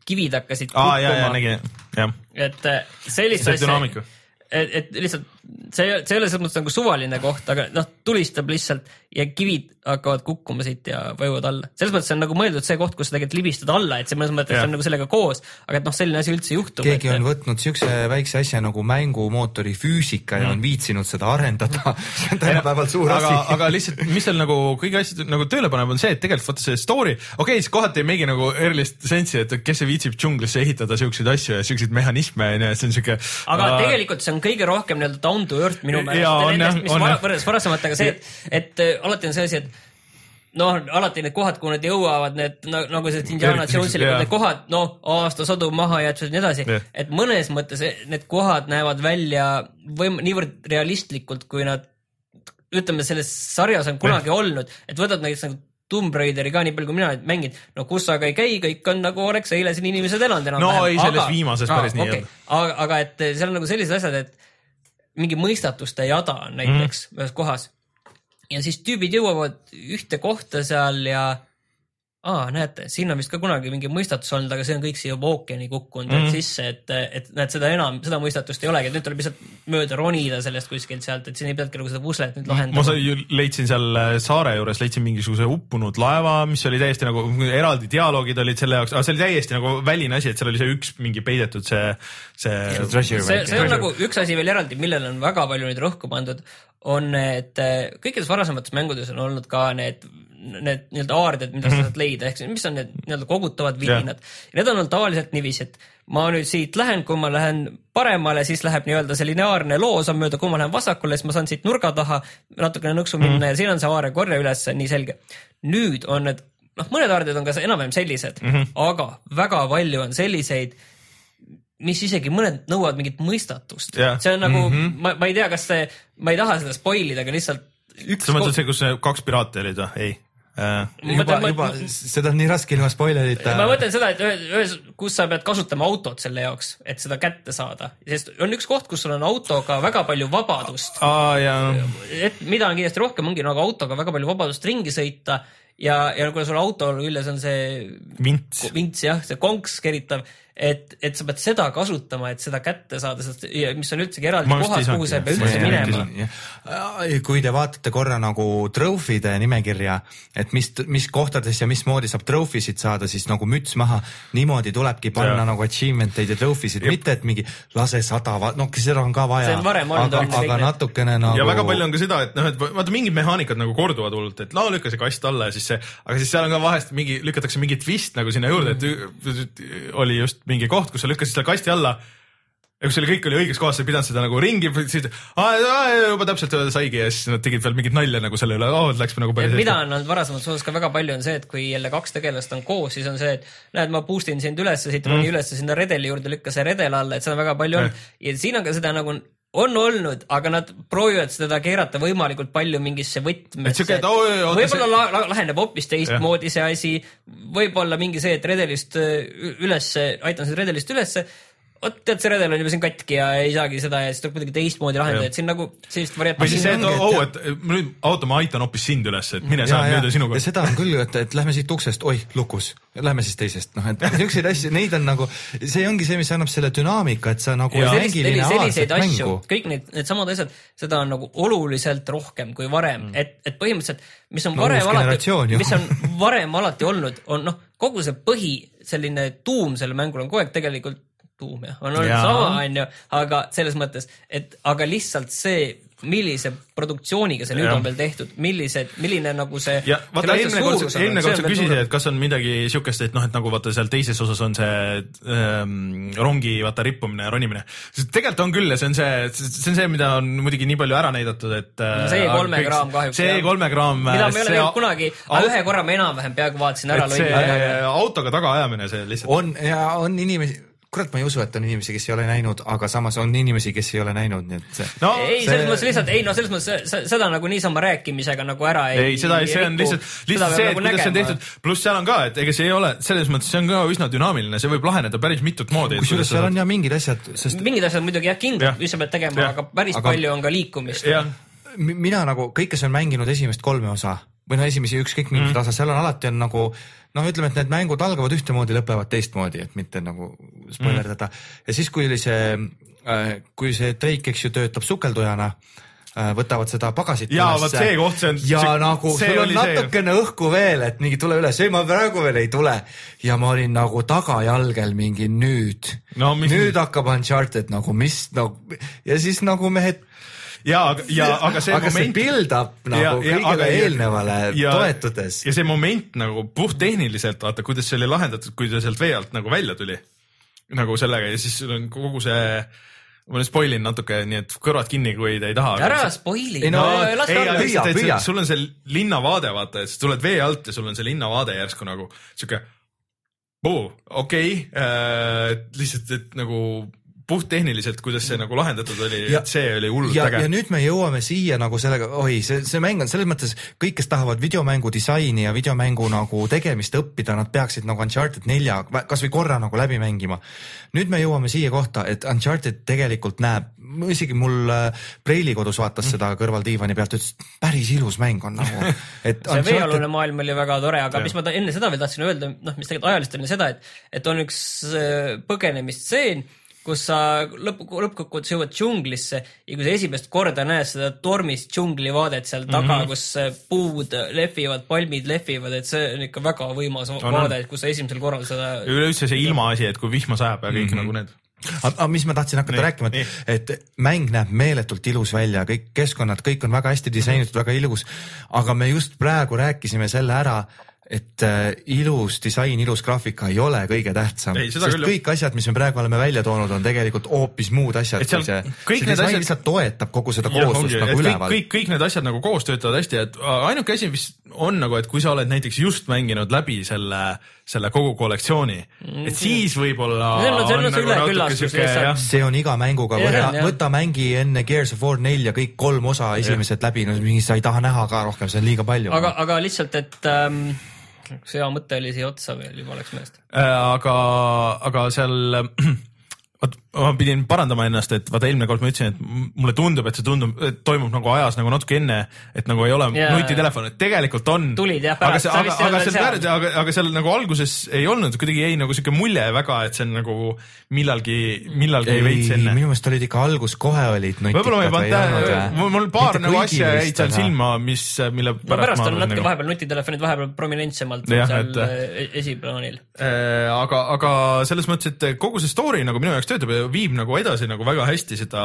kivid hakkasid aa, ja, ja nägin, jah. et eh, sellist see asja, dünaamika. et, et lihtsalt see, see ei ole selles mõttes nagu suvaline koht, aga noh, tulistab lihtsalt ja kivid hakkavad kukkuma siit ja vajuvad alla. selles mõttes see on nagu mõeldud see koht, kus sa tegelikult libistad alla, et see mõnes mõttes on nagu sellega koos, aga et noh, selline asi üldse juhtub. keegi on võtnud siukse väikse asja nagu mängumootori füüsika ja on viitsinud seda arendada. see on tänapäeval suur aga, asi. aga lihtsalt, mis seal nagu kõigi asjade nagu tööle paneb, on see, et tegelikult vaata see story, okei okay,, siis kohati ei meigi nagu erilist sensi, et kes see viitsib džunglisse ehitada siukseid asju ja siukseid mehhanisme onju, et see on siuke. aga uh, tegelikult see on kõige rohkem nii-öelda down to earth minu meelest. On on võrreldes varasematega see, et, et äh, alati on see asi, et noh, alati need kohad, kuhu nad jõuavad, need na- nagu see Indiana Jones'i jaa. need kohad, noh, aastasadu maha jäetud ja nii edasi. Jah. et mõnes mõttes need kohad näevad välja võim-, niivõrd realistlikult, kui nad ütleme, selles sarjas on kunagi olnud, et võtad näiteks nagu Tomb Raideri ka nii palju, kui mina olen mänginud, no kus sa ka ei käi, kõik on nagu oleks eile siin inimesed elanud enam-vähem. No ei, selles viimases päris nii ei okay. aga, aga et seal on nagu sellised asjad, et mingi mõistatuste jada on näiteks mm. ühes kohas ja siis tüübid jõuavad ühte kohta seal ja aa, näete, siin on vist ka kunagi mingi mõistatus olnud, aga see on kõik siia juba ookeani kukkunud mm. Mhm. sisse, et, et näed, seda enam, seda mõistatust ei olegi, et nüüd tuleb lihtsalt mööda ronida sellest kuskilt sealt, et siin ei peadki nagu seda puslet nüüd ma lahendama. sai- ju leidsin seal äh, saare juures leidsin mingisuguse uppunud laeva, mis oli täiesti nagu eraldi dialoogid olid selle jaoks, aga see oli täiesti nagu väline asi, et seal oli see üks mingi peidetud see, see. treasure see, see on nagu üks asi veel eraldi, millele on väga palju nüüd rõhku pandud, on need, kõikides varasemates mängudes on olnud ka need, need nii-öelda aarded, mida sa saad leida, ehk siis mis on need nii-öelda kogutavad vidinad. Need on olnud tavaliselt niiviisi, et ma nüüd siit lähen, kui ma lähen paremale, siis läheb nii-öelda see lineaarne loos on mööda, kui ma lähen vasakule, siis ma saan siit nurga taha natukene nõksu minna mm. ja siin on see aare korje üles, nii selge. nüüd on need, noh, mõned aarded on ka enam-vähem sellised mm, -hmm. aga väga palju on selliseid mis isegi mõned nõuavad mingit mõistatust Jah. see on nagu mm, Mhm. -hmm. ma, ma ei tea, kas see, ma ei taha seda spoil ida, aga lihtsalt üks sa mõtled see, kus kaks piraati olid või? ei juba mõtlen, juba ma, seda on nii raske ilma spoilerita. ma mõtlen seda, et ühe- ühes, kus sa pead kasutama autot selle jaoks, et seda kätte saada, sest on üks koht, kus sul on autoga väga palju vabadust, ja et mida on kindlasti rohkem, ongi nagu autoga väga palju vabadust ringi sõita ja, ja kuna sul auto küljes on see vints. vints jah, see konks keritav, et, et sa pead seda kasutama, et seda kätte saada, sest ja mis on üldsegi eraldi Ma kohas, ei kuhu sa ei pea üldse minema. kui te vaatate korra nagu trofide nimekirja, et mis, mis kohtades ja mismoodi saab trofisid saada, siis nagu müts maha, niimoodi tulebki panna Jaa. nagu achievement eid ja trofisid, mitte et mingi lase sada, noh, seda on ka vaja See on varem, olnud, aga aga natukene nagu. ja väga palju on ka seda, et noh, et vaata mingid mehaanikad nagu korduvad hullult, et lao lükka see kast alla ja siis see, aga siis seal on ka vahest mingi, lükatakse mingi twist nagu sinna juurde, et oli just mingi koht, kus sa lükkasid selle kasti alla. ja kui see oli kõik oli õiges kohas, sa ei pidanud seda nagu ringi, siis juba täpselt saigi ja siis nad tegid veel mingit nalja nagu selle üle, et läks nagu päris mida on olnud varasemalt suunas ka väga palju, on see, et kui jälle kaks tegelast on koos, siis on see, et näed, ma boost in sind ülesse, siit roni mm. ülesse sinna redeli juurde, lükka see redel alla, et seda on väga palju olnud ja siin on ka seda nagu on olnud, aga nad proovivad seda keerata võimalikult palju mingisse võtmesse. Võib-olla see- la, la, laheneb hoopis teistmoodi see asi, võib-olla mingi see, et redelist äh, ülesse, aitan sind redelist ülesse, vot tead, see redel on juba siin katki ja ei saagi seda ja siis tuleb kuidagi teistmoodi lahendada, et siin nagu sellist või siis see, et ongi, et oh, nüüd auto, ma aitan hoopis sind üles, et mine ja, sa mööda sinuga. Ja. seda on küll, et, et lähme siit uksest, oih, lukus, lähme siis teisest, noh, et niisuguseid asju, neid on nagu, see ongi see, mis annab selle dünaamika, et sa nagu kõik need, needsamad asjad, seda on nagu oluliselt rohkem kui varem. Mm., et, et põhimõtteliselt, mis on No varem alati mis on varem alati olnud, on noh, kogu see põhi, selline tuum sellel mängul on kogu aeg tegelikult tuum jah, on olnud Jaa. sama, onju, aga selles mõttes, et aga lihtsalt see, millise produktsiooniga see nüüd Jah. on veel tehtud, millised, milline nagu see. ja eelmine kord, eelmine kord sa küsisid, et kas on midagi siukest, et noh, et nagu vaata seal teises osas on see ähm, rongi vaata rippumine ja ronimine. tegelikult on küll ja see on see, see on see, mida on muidugi nii palju ära näidatud, et äh, No see E3 kraam kahjuks, see jah. E3 kraam. mida ma ei ole näinud kunagi, aga ühe korra ma enam-vähem peaaegu vaatasin ära see autoga tagaajamine, see lihtsalt. on ja on inimesi, kurat, ma ei usu, et on inimesi, kes ei ole näinud, aga samas on inimesi, kes ei ole näinud, nii et see no ei, selles mõttes lihtsalt, ei no selles mõttes se- seda nagu niisama rääkimisega nagu ära ei. ei, seda, see on lihtsalt, lihtsalt see, et kuidas see on tehtud, pluss seal on ka, et ega see ei ole, selles mõttes see on ka üsna dünaamiline, see võib laheneda päris mitut moodi. kusjuures seal on ja mingid asjad, sest mingid asjad muidugi jah, kindlalt, mis sa pead tegema, aga päris Aga- palju on ka liikumist. mina nagu kõik, kes on mänginud esimest kolme osa või no esimesi ükskõik millist mm. osa, seal on alati on nagu noh, ütleme, et need mängud algavad ühtemoodi, lõpevad teistmoodi, et mitte nagu spoilerdada mm.. ja siis, kui oli see, kui see Drake, eks ju, töötab sukeldujana, võtavad seda pagasit Jaa, vot see koht, see on- ja see- nagu see sul on oli see- natukene õhku veel, et mingi tule üles, ei ma praegu veel ei tule ja ma olin nagu tagajalgel mingi nüüd No nüüd hakkab Uncharted nagu mis nagu ja siis nagu mehed ja, ja aga see aga see moment. build-up nagu kõigele eelnevale toetudes. ja see moment nagu puhttehniliselt vaata, kuidas see oli lahendatud, kui ta sealt vee alt nagu välja tuli. nagu sellega ja siis sul on kogu see, ma nüüd spoil in natuke, nii et kõrvad kinni, kui te ei taha. ära spoil'i. Ei no, las ei, ta olla. püüa, püüa. see- sul on see linnavaade, vaata, et sa tuled vee alt ja sul on see linnavaade järsku nagu sihuke. okei, lihtsalt, et nagu puhttehniliselt, kuidas see nagu lahendatud oli, Ja- et see oli hullult ja, äge ja. nüüd me jõuame siia nagu sellega, oi, see, see mäng on selles mõttes kõik, kes tahavad videomängu disaini ja videomängu nagu tegemist õppida, nad peaksid nagu Uncharted nelja kasvõi korra nagu läbi mängima. nüüd me jõuame siia kohta, et Uncharted tegelikult näeb, isegi mul äh, Preili kodus vaatas Mm. seda kõrval diivani pealt, ütles, et päris ilus mäng on nagu, et see veealune maailm oli väga tore, aga mis ma ta- enne seda veel tahtsin öelda, noh, mis tegelikult ajaliselt oli seda, et, et on üks äh, põgenemistseen, kus sa lõpp, lõppkokkuvõttes jõuad džunglisse ja kui sa esimest korda näed seda tormist džungli vaadet seal taga mm, -hmm. kus äh, puud lehvivad, palmid lehvivad, et see on ikka väga võimas on. vaade, kus sa esimesel korral seda üleüldse see ilmaasi, et kui vihma sajab ja kõik mm -hmm. nagu need. aga mis ma tahtsin hakata Nii, rääkima et, et mäng näeb meeletult ilus välja, kõik keskkonnad, kõik on väga hästi disainitud, väga ilus. aga me just praegu rääkisime selle ära, et äh, ilus disain, ilus graafika ei ole kõige tähtsam, sest küll, kõik asjad, mis me praegu oleme välja toonud, on tegelikult hoopis muud asjad see, kõik see need disain asjad- lihtsalt toetab kogu seda kooslust nagu üleval. kõik, kõik need asjad nagu koos töötavad hästi, et ainuke asi, mis on nagu, et kui sa oled näiteks just mänginud läbi selle, selle kogu kollektsiooni, et siis võib-olla See on- see on on see nagu on iga mänguga, võta võta mängi enne Gears of War nelja kõik kolm osa esimesed läbi, no mingi sa ei taha näha ka rohkem, see on liiga palju. aga, aga lihtsalt, et ähm, üks hea mõte oli siia otsa veel, juba läks meelest. Äh, aga, aga seal vot ma pidin parandama ennast, et vaata eelmine kord ma ütlesin, et mulle tundub, et see tundub, toimub nagu ajas nagu natuke enne, et nagu ei ole Jaa, nutitelefon, et tegelikult on. Tulid jah, aga pärast, aga, vist ei aga olnud seal pärast, aga, aga seal nagu alguses ei olnud, kuidagi jäi nagu sihuke mulje väga, et see on nagu millalgi, millalgi veits enne. minu meelest olid ikka algus kohe olid nutikad võib-olla ma ei pannud tähele, mul, paar Mitte nagu asja jäid seal aga- silma, mis, mille no pärast pärast ma on natuke nagu- vahepeal nutitelefonid vahepeal prominentsemalt Jah, seal et- äh, esiplaanil. Äh, aga, aga selles mõttes, et kogu see story nagu minu jaoks töötab ja viib nagu edasi nagu väga hästi seda,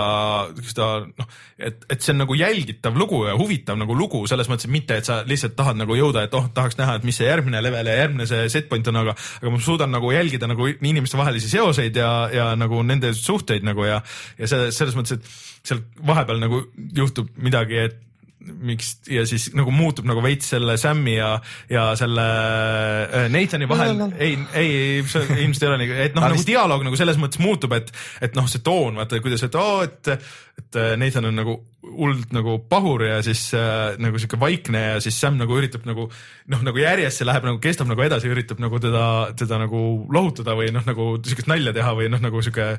seda noh, et, et see on nagu jälgitav lugu ja huvitav nagu lugu selles mõttes, et mitte, et sa lihtsalt tahad nagu jõuda, et oh, tahaks näha, et mis see järgmine level ja järgmine see set point on, aga, aga ma suudan nagu jälgida nagu inimeste vahelisi seoseid ja, ja nagu nende suhteid nagu ja, ja see selles mõttes, et seal vahepeal nagu juhtub midagi, et miks ja siis nagu muutub nagu veits selle Sam'i ja, ja selle äh, Nathani vahel No, no, no. ei, ei, see ilmselt ei ole nii, et noh, nagu vist- dialoog nagu selles mõttes muutub, et, et noh, see toon, vaata kuidas, et oo, et, et äh, Nathan on nagu hullult nagu pahur ja siis äh, nagu sihuke vaikne ja siis Sam nagu üritab nagu noh, nagu järjest see läheb nagu kestab nagu edasi, üritab nagu teda, teda nagu lohutada või noh, nagu siukest nalja teha või noh, nagu sihuke,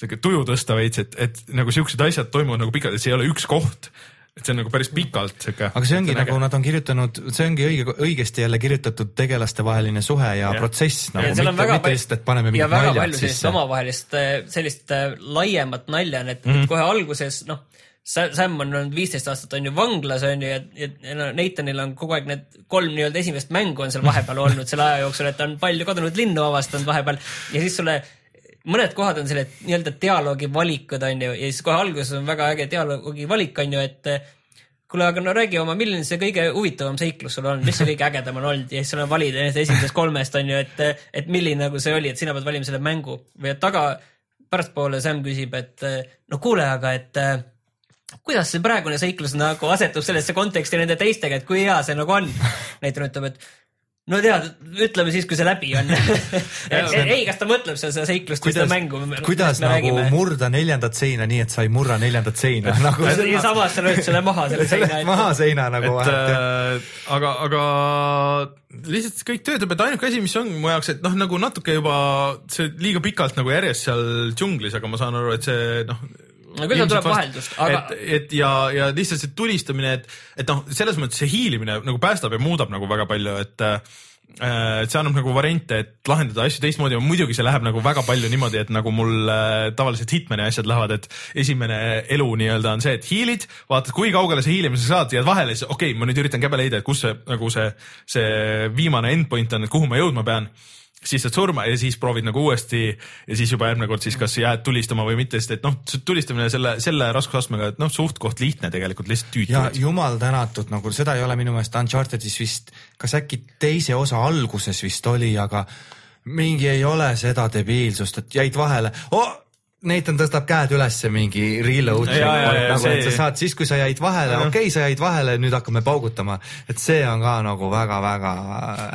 sihuke tuju tõsta veits, et, et nagu siuksed asjad toimuvad nagu pikalt, et see ei ole üks koht et see on nagu päris pikalt sihuke. aga see ongi nagu nad on kirjutanud, see ongi õige, õigesti jälle kirjutatud tegelaste vaheline suhe ja Jah. protsess nagu ja mitte, mitte lihtsalt, et paneme ja mingid naljad sisse. omavahelist äh, sellist äh, laiemat nalja et mm. -hmm. kohe alguses noh, Sam on olnud viisteist aastat on ju vanglas on ju ja, ja ja no Nathanil on kogu aeg need kolm nii-öelda esimest mängu on seal vahepeal olnud selle aja jooksul, et ta on palju kadunud linnu avastanud vahepeal ja siis sulle mõned kohad on selle nii-öelda dialoogi valikud on ju ja siis kohe alguses on väga äge dialoogi valik on ju, et äh, kuule, aga no räägi oma, milline see kõige huvitavam seiklus sul on, mis see kõige ägedam on olnud ja siis sul on valida nendest esimesest kolmest on ju, et, et milline nagu see oli, et sina pead valima selle mängu või taga pärastpoole Sam küsib, et no kuule, aga et kuidas see praegune seiklus nagu asetub sellesse konteksti nende teistega, et kui hea see nagu on? näitleja ütleb, et no tead, ütleme siis, kui see läbi on. ei, kas ta mõtleb seal seda seiklust või seda mängu? kuidas nagu murda neljandat seina nii, et sa ei murra neljandat seina nagu ja samas sa lööd selle maha selle seina maha seina nagu et vahelt äh, aga, aga lihtsalt kõik töötab, et ainuke asi, mis on mu jaoks, et noh, nagu natuke juba see liiga pikalt nagu järjest seal džunglis, aga ma saan aru, et see noh. Küll seal tuleb vaheldust, aga- et, et ja, ja lihtsalt see tulistamine, et, et noh, selles mõttes see hiilimine nagu päästab ja muudab nagu väga palju, et äh, et see annab nagu variante, et lahendada asju teistmoodi muidugi see läheb nagu väga palju niimoodi, et nagu mul äh, tavaliselt Hitmani asjad lähevad, et esimene elu nii-öelda on see, et hiilid, vaatad, kui kaugele sa hiilimisega saad, jääd vahele, siis okei okay,, ma nüüd üritan käbe leida, et kus see nagu see, see viimane endpoint on, et kuhu ma jõudma pean siis saad surma ja siis proovid nagu uuesti ja siis juba järgmine kord siis kas jääd tulistama või mitte, sest et noh, tulistamine selle, selle raskusastmega, et noh, suht-koht lihtne tegelikult lihtsalt ja tüütu. jumal tänatud, nagu seda ei ole minu meelest Unchartedis vist, kas äkki teise osa alguses vist oli, aga mingi ei ole seda debiilsust, et jäid vahele oh!. Nathan tõstab käed ülesse mingi reload, Ja, ja, ja, nagu et sa saad siis, kui sa jäid vahele, okei okay,, sa jäid vahele, nüüd hakkame paugutama, et see on ka nagu väga-väga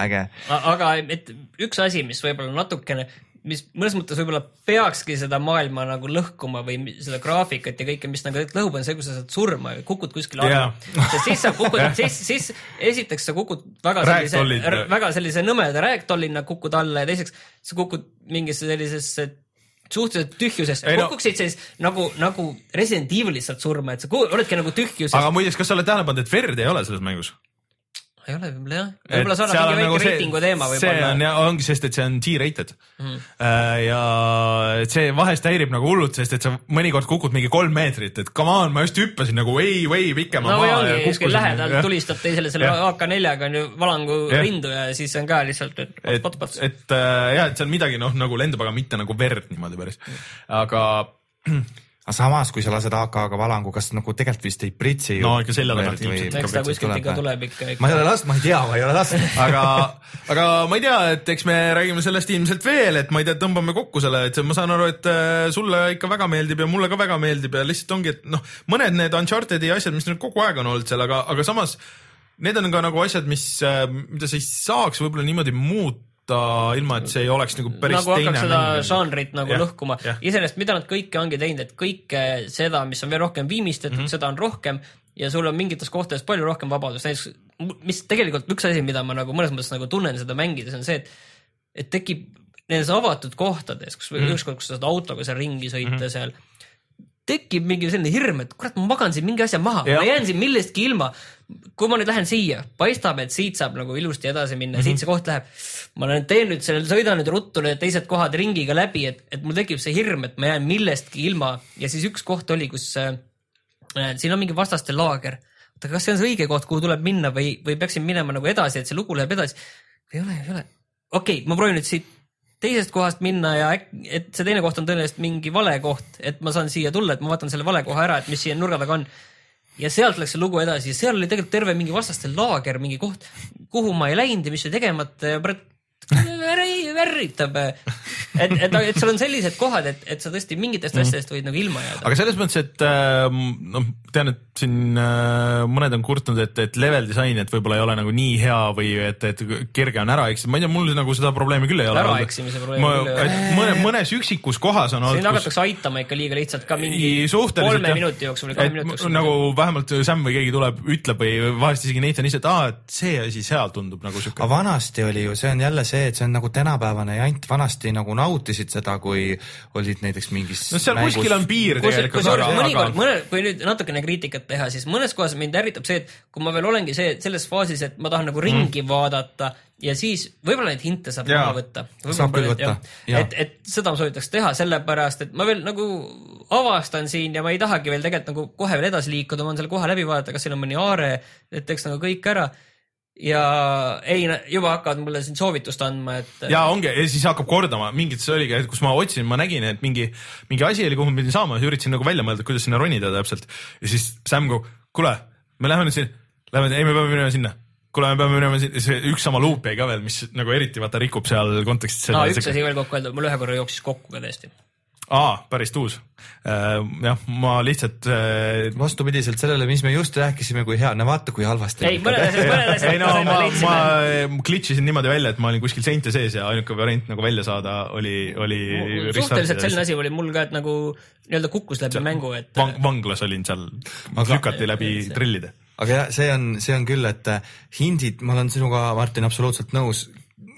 äge. aga et üks asi, mis võib-olla natukene, mis mõnes mõttes võib-olla peakski seda maailma nagu lõhkuma või seda graafikat ja kõike, mis nagu lõhub, on see, kui sa saad surma ja kukud kuskile alla. Jaa. sest siis sa kukud, siis, siis esiteks sa kukud väga sellise väga sellise nõmeda ragdollina kukud alla ja teiseks sa kukud mingisse sellisesse suhteliselt tühjusesse no- kukuksid siis nagu, nagu Resident Evilis saad surma, et sa oledki nagu tühjuses. aga muideks, kas sa oled tähele pannud, et verd ei ole selles mängus? Ei ole võib-olla jah, võib-olla see annab mingi väike reitingu teema nagu see võib-olla on. ja ongi, sest et see on G-rated mm.. ja et see vahest häirib nagu hullult, sest et sa mõnikord kukud mingi kolm meetrit, et come on, ma just hüppasin nagu way, way pikema no maa ongi, ja kuskil lähedal Jah. tulistab teisele selle Jah. AK4-ga on ju valangu Jah. rindu ja siis on ka lihtsalt, et et pots-pots, et äh, jah, et seal midagi noh, nagu lendab, aga mitte nagu verd niimoodi päris. aga aga samas, kui sa lased AK-ga valangu, kas nagu tegelikult vist ei pritsi ju No ikka selja tagant ilmselt. eks ta kuskilt ikka tuleb ikka. ma ei ole lasknud, ma ei tea, ma ei ole lasknud. aga, aga ma ei tea, et eks me räägime sellest ilmselt veel, et ma ei tea, tõmbame kokku selle, et ma saan aru, et äh, sulle ikka väga meeldib ja mulle ka väga meeldib ja lihtsalt ongi, et noh, mõned need Uncharted'i asjad, mis nüüd kogu aeg on olnud seal, aga, aga samas need on ka nagu asjad, mis, mida sa ei saaks võib-olla niimoodi muuta, ilma et see ei oleks nagu päris nagu teine hakkaks seda žanrit nagu Jah, lõhkuma iseenesest, mida nad kõike ongi teinud, et kõike seda, mis on veel rohkem viimistletud mm, -hmm. seda on rohkem ja sul on mingites kohtades palju rohkem vabadust, näiteks mis tegelikult üks asi, mida ma nagu mõnes mõttes nagu tunnen seda mängides, on see, et et tekib nendes avatud kohtades, kus mm -hmm. ükskord, kus sa saad autoga seal ringi sõita mm -hmm. seal, tekib mingi selline hirm, et kurat, ma magan siin mingi asja maha, ma jään siin millestki ilma. kui ma nüüd lähen siia, paistab, et siit saab nagu ilusti edasi minna mm, -hmm. siit see koht läheb. ma lähen teen nüüd selle, sõidan nüüd ruttu need teised kohad ringiga läbi, et, et mul tekib see hirm, et ma jään millestki ilma ja siis üks koht oli, kus äh, äh, siin on mingi vastaste laager. oota, kas see on see õige koht, kuhu tuleb minna või, või peaksin minema nagu edasi, et see lugu läheb edasi? ei ole, ei ole. okei okay,, ma proovin nüüd siit teisest kohast minna ja et see teine koht on tõenäoliselt mingi vale koht, et ma saan siia tulla, et ma vaatan selle vale koha ära, et mis siin nurga taga on. ja sealt läks see lugu edasi seal oli tegelikult terve mingi vastaste laager, mingi koht, kuhu ma ei läinud ja mis oli tegemata ja pärast värritab. et, et, et sul on sellised kohad, et, et sa tõesti mingitest asjadest võid nagu ilma jääda. aga selles mõttes, et äh, noh, tean, et siin äh, mõned on kurtnud, et, et level disain, et võib-olla ei ole nagu nii hea või et, et kerge on ära eksida, ma ei tea, mul nagu seda probleemi küll ei ole. Äraeksimise probleemi küll ei ole. mõne, mõnes üksikus kohas on siin olnud, kus hakatakse aitama ikka liiga lihtsalt ka mingi kolme jah. minuti jooksul või kahe minuti jooksul. nagu vähemalt Sam või keegi tuleb, ütleb või vahest isegi Nathan ise, et aa, et see asi seal tundub nagu siuke aga. vanasti oli ju, see on jälle see, et see on nagu tänapäevane jant, vanasti nagu nautisid seda, kui olid näiteks mingis no seal kuskil on piir tegelikult, mõnikord, mõne, kui nüüd natukene kriitikat teha, siis mõnes kohas mind ärritab see, et kui ma veel olengi see, selles faasis, et ma tahan nagu ringi mm. vaadata ja siis võib-olla neid hinte saab maha võtta. Saab küll võtta, et, et seda ma soovitaks teha, sellepärast et ma veel nagu avastan siin ja ma ei tahagi veel tegelikult nagu kohe veel edasi liikuda, ma tahan selle koha läbi vaadata, kas siin on mõni aare, et teeks nagu kõik ära. Ja ei, juba hakkavad mulle siin soovitust andma, et ja ongi ja siis hakkab kordama, mingit see oligi, kus ma otsin, ma nägin, et mingi, mingi asi oli, kuhu ma pidin saama, üritasin nagu välja mõelda, kuidas sinna ronida täpselt. ja siis Sam go, kuule, me läheme nüüd siin, lähme, ei, me peame minema sinna. kuule, me peame minema see üks sama luup jäi ka veel, mis nagu eriti vaata rikub seal kontekstis aa, üks asi veel kokku öelda, mul ühe korra jooksis kokku ka tõesti. aa, päris tuus. jah, ma lihtsalt äh, vastupidiselt sellele, mis me just rääkisime, kui hea, no vaata, kui halvasti. ei, mõned asjad, mõned asjad ei no ma, ma leidsime. glitch isin niimoodi välja, et ma olin kuskil seinte sees ja ainuke variant nagu välja saada oli, oli. suhteliselt selline asi oli mul ka, et nagu nii-öelda kukkus läbi mängu, et Vang,. vanglas olin seal, lükati läbi trillide. aga jah, see on, see on küll, et äh, hindid, ma olen sinuga, Martin, absoluutselt nõus,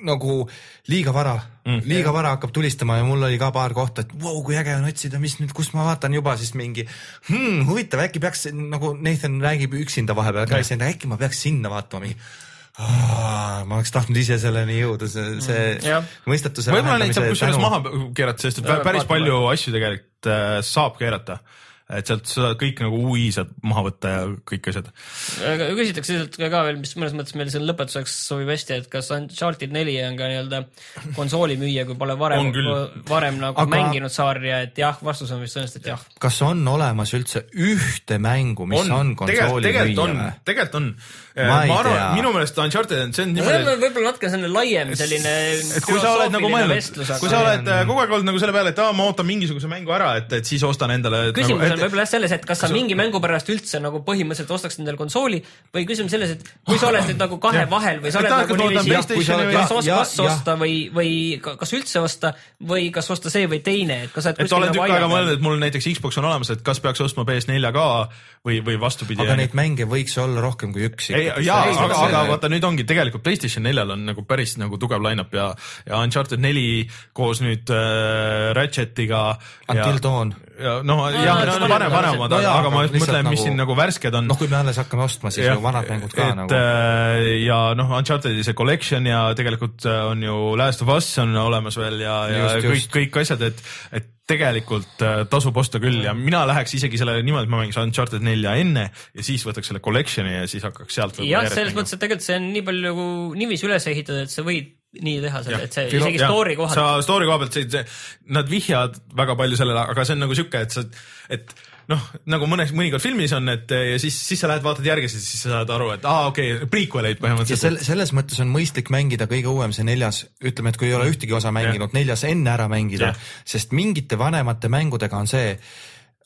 nagu liiga vara mm., liiga vara hakkab tulistama ja mul oli ka paar kohta, et vau, kui äge on otsida, mis nüüd, kust ma vaatan juba siis mingi hmm, huvitav, äkki peaks nagu Nathan räägib üksinda vahepeal ka, siis äkki ma peaks sinna vaatama mingi Ah, ma oleks tahtnud ise selleni jõuda, see, see jah. mõistatuse võib-olla neid saab kusjuures maha keerata, sest et Ja, päris palju asju tegelikult äh, saab keerata. Et sealt seda kõik nagu ui saad maha võtta ja kõik asjad. aga küsitakse lihtsalt ka, veel, mis mõnes mõttes meil siin lõpetuseks sobib hästi, et kas Uncharted neli on ka nii-öelda konsoolimüüja, kui pole varem varem nagu Aga- mänginud sarja, et jah, vastus on vist tõenäoliselt jah. kas on olemas üldse ühte mängu, mis on, on tegelikult, konsooli tegelikult on tegelikult on. Ma ma ei arvan minu meelest Uncharted on, see on see niimoodi on, võib-olla natuke selline laiem selline et kui sa oled nagu mõelnud, kui sa oled äh, kogu aeg olnud nagu selle peale, et aa, ma ootan mingisuguse mängu ära, et, et siis ostan endale. küsimus nagu, on võib-olla jah selles, et kas sa mingi mängu pärast üldse nagu põhimõtteliselt ostaks endale konsooli või küsimus selles, et kui sa oled nüüd nagu kahe vahel või sa Et oled nagu ma niiviisi, kas osta, kas osta või, või ka- kas üldse osta või kas osta see või teine, et kas sa oled et olen nagu tükk aega mõelnud, et mul näiteks Xbox on olemas, et kas peaks ostma PS4 ka või, või vastupidi. aga neid mänge võiks olla rohkem kui üks ei, ikkagi. jaa, aga, aga vaata nüüd ongi tegelikult PlayStation neljal on nagu päris nagu tugev line-up ja, ja Uncharted neli koos nüüd äh, Ratchetiga. Until Dawn. Ja noh, jah, no, no vanem, vanemad aga ma just mõtlen, mis nagu- siin nagu värsked on. noh, kui me alles hakkame ostma, siis ju vanad mängud ka et, nagu. äh, ja noh, Uncharted'i see collection ja tegelikult äh, on ju Last of Us on olemas veel ja, ja Just, kõik kõik asjad, et, et tegelikult äh, tasub osta küll ja mina läheks isegi selle niimoodi, et ma mängiks Uncharted nelja enne ja siis võtaks selle collection'i ja siis hakkaks sealt. jah, selles mõttes, et tegelikult see on nii palju nagu niiviisi üles ehitatud, et sa võid nii teha selle, et see Filo- isegi story kohalt sa story koha pealt, see, nad vihjavad väga palju sellele, aga see on nagu sihuke, et sa, et noh, nagu mõnes, mõnikord filmis on, et ja siis, siis sa lähed vaatad järgi, siis sa saad aru, et aa, okei okay,, prequel'eid põhimõtteliselt. sel-, selles mõttes on mõistlik mängida kõige uuem, see neljas, ütleme, et kui ei ole ühtegi osa mänginud, neljas enne ära mängida. Sest mingite vanemate mängudega on see,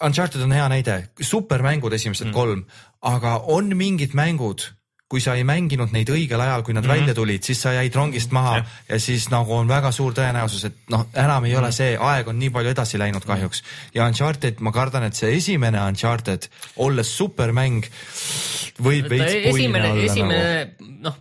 Uncharted on hea näide, supermängud esimesed mm. kolm, aga on mingid mängud, kui sa ei mänginud neid õigel ajal, kui nad mm -hmm. välja tulid, siis sa jäid rongist maha Jah. ja. ja siis nagu on väga suur tõenäosus, et noh, enam ei ole see, aeg on nii palju edasi läinud kahjuks. ja Uncharted, ma kardan, et see esimene Uncharted, olles supermäng, võib veits puine esimene, olla nagu. esimene noh,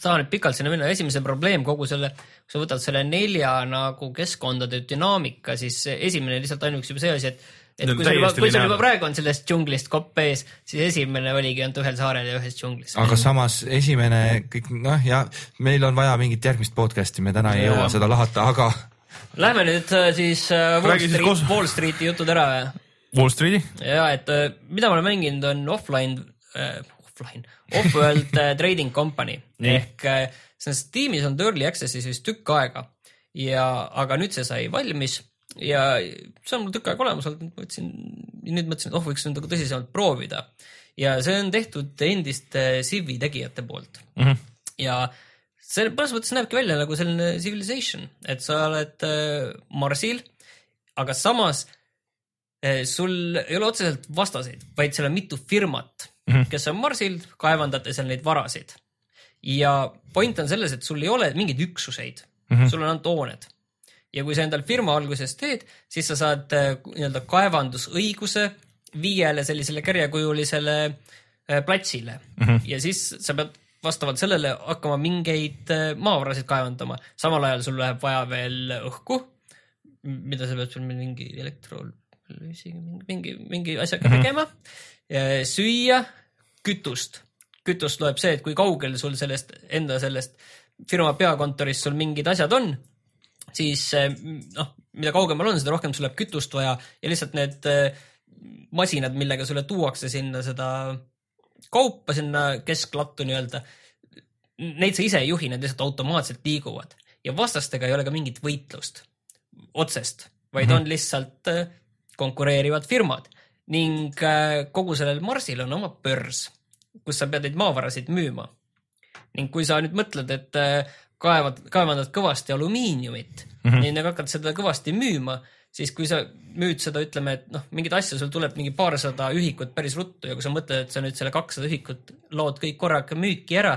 saan nüüd pikalt sinna minna, esimese probleem kogu selle, kui sa võtad selle nelja nagu keskkondade dünaamika, siis esimene lihtsalt ainuüksi juba see asi, et et No kui sul juba, kui sul juba praegu on sellest džunglist kopp ees, siis esimene oligi ainult ühel saarel ja ühes džunglis. aga samas esimene kõik noh, ja meil on vaja mingit järgmist podcast'i, me täna ei Jaa. jõua seda lahata, aga Lähme nüüd äh, siis äh, Wall Street koos-, Wall Streeti jutud ära Wall Street'i. ja et äh, mida ma olen mänginud, on offline äh,, offline, off-world trading company. Ehk see on Steamis olnud early access'is vist tükk aega. Ja, aga nüüd see sai valmis ja see on mul tükk aega olemas olnud, mõtlesin, nüüd mõtlesin, et oh, võiks nagu tõsisemalt proovida ja see on tehtud endiste Civi tegijate poolt mm. -hmm. ja see mõnes mõttes näebki välja nagu selline civilization, et sa oled äh, Marsil, aga samas äh, sul ei ole otseselt vastaseid, vaid seal on mitu firmat mm, -hmm. kes on Marsil, kaevandate seal neid varasid. ja point on selles, et sul ei ole mingeid üksuseid mm, -hmm. sul on ainult hooned. Ja kui sa endal firma alguses teed, siis sa saad äh, nii-öelda kaevandusõiguse viiele sellisele kergekujulisele äh, platsile mm -hmm. ja siis sa pead vastavalt sellele hakkama mingeid äh, maavarasid kaevandama, samal ajal sul läheb vaja veel õhku, mida sa pead seal mingi elektrolüüsiga, mingi, mingi, mingi asjaga mm -hmm. tegema, süüa, kütust. kütust loeb see, et kui kaugel sul sellest enda sellest firma peakontorist sul mingid asjad on, siis eh, noh, mida kaugemal on, seda rohkem sul läheb kütust vaja ja lihtsalt need eh, masinad, millega sulle tuuakse sinna seda kaupa sinna kesklattu nii-öelda, neid sa ise ei juhi, need lihtsalt automaatselt liiguvad. Ja vastastega ei ole ka mingit võitlust otsest, vaid mm -hmm. on lihtsalt eh, konkureerivad firmad. Ning kogu sellel Marsil on oma börs, kus sa pead neid maavarasid müüma. Ning kui sa nüüd mõtled, et kaevad, kaevandad kõvasti alumiiniumit mm -hmm. ning hakkad seda kõvasti müüma, siis kui sa müüd seda, ütleme, et noh, mingeid asju, sul tuleb mingi paarsada ühikut päris ruttu ja kui sa mõtled, et sa nüüd selle kakssada ühikut lood kõik korraga müüki ära,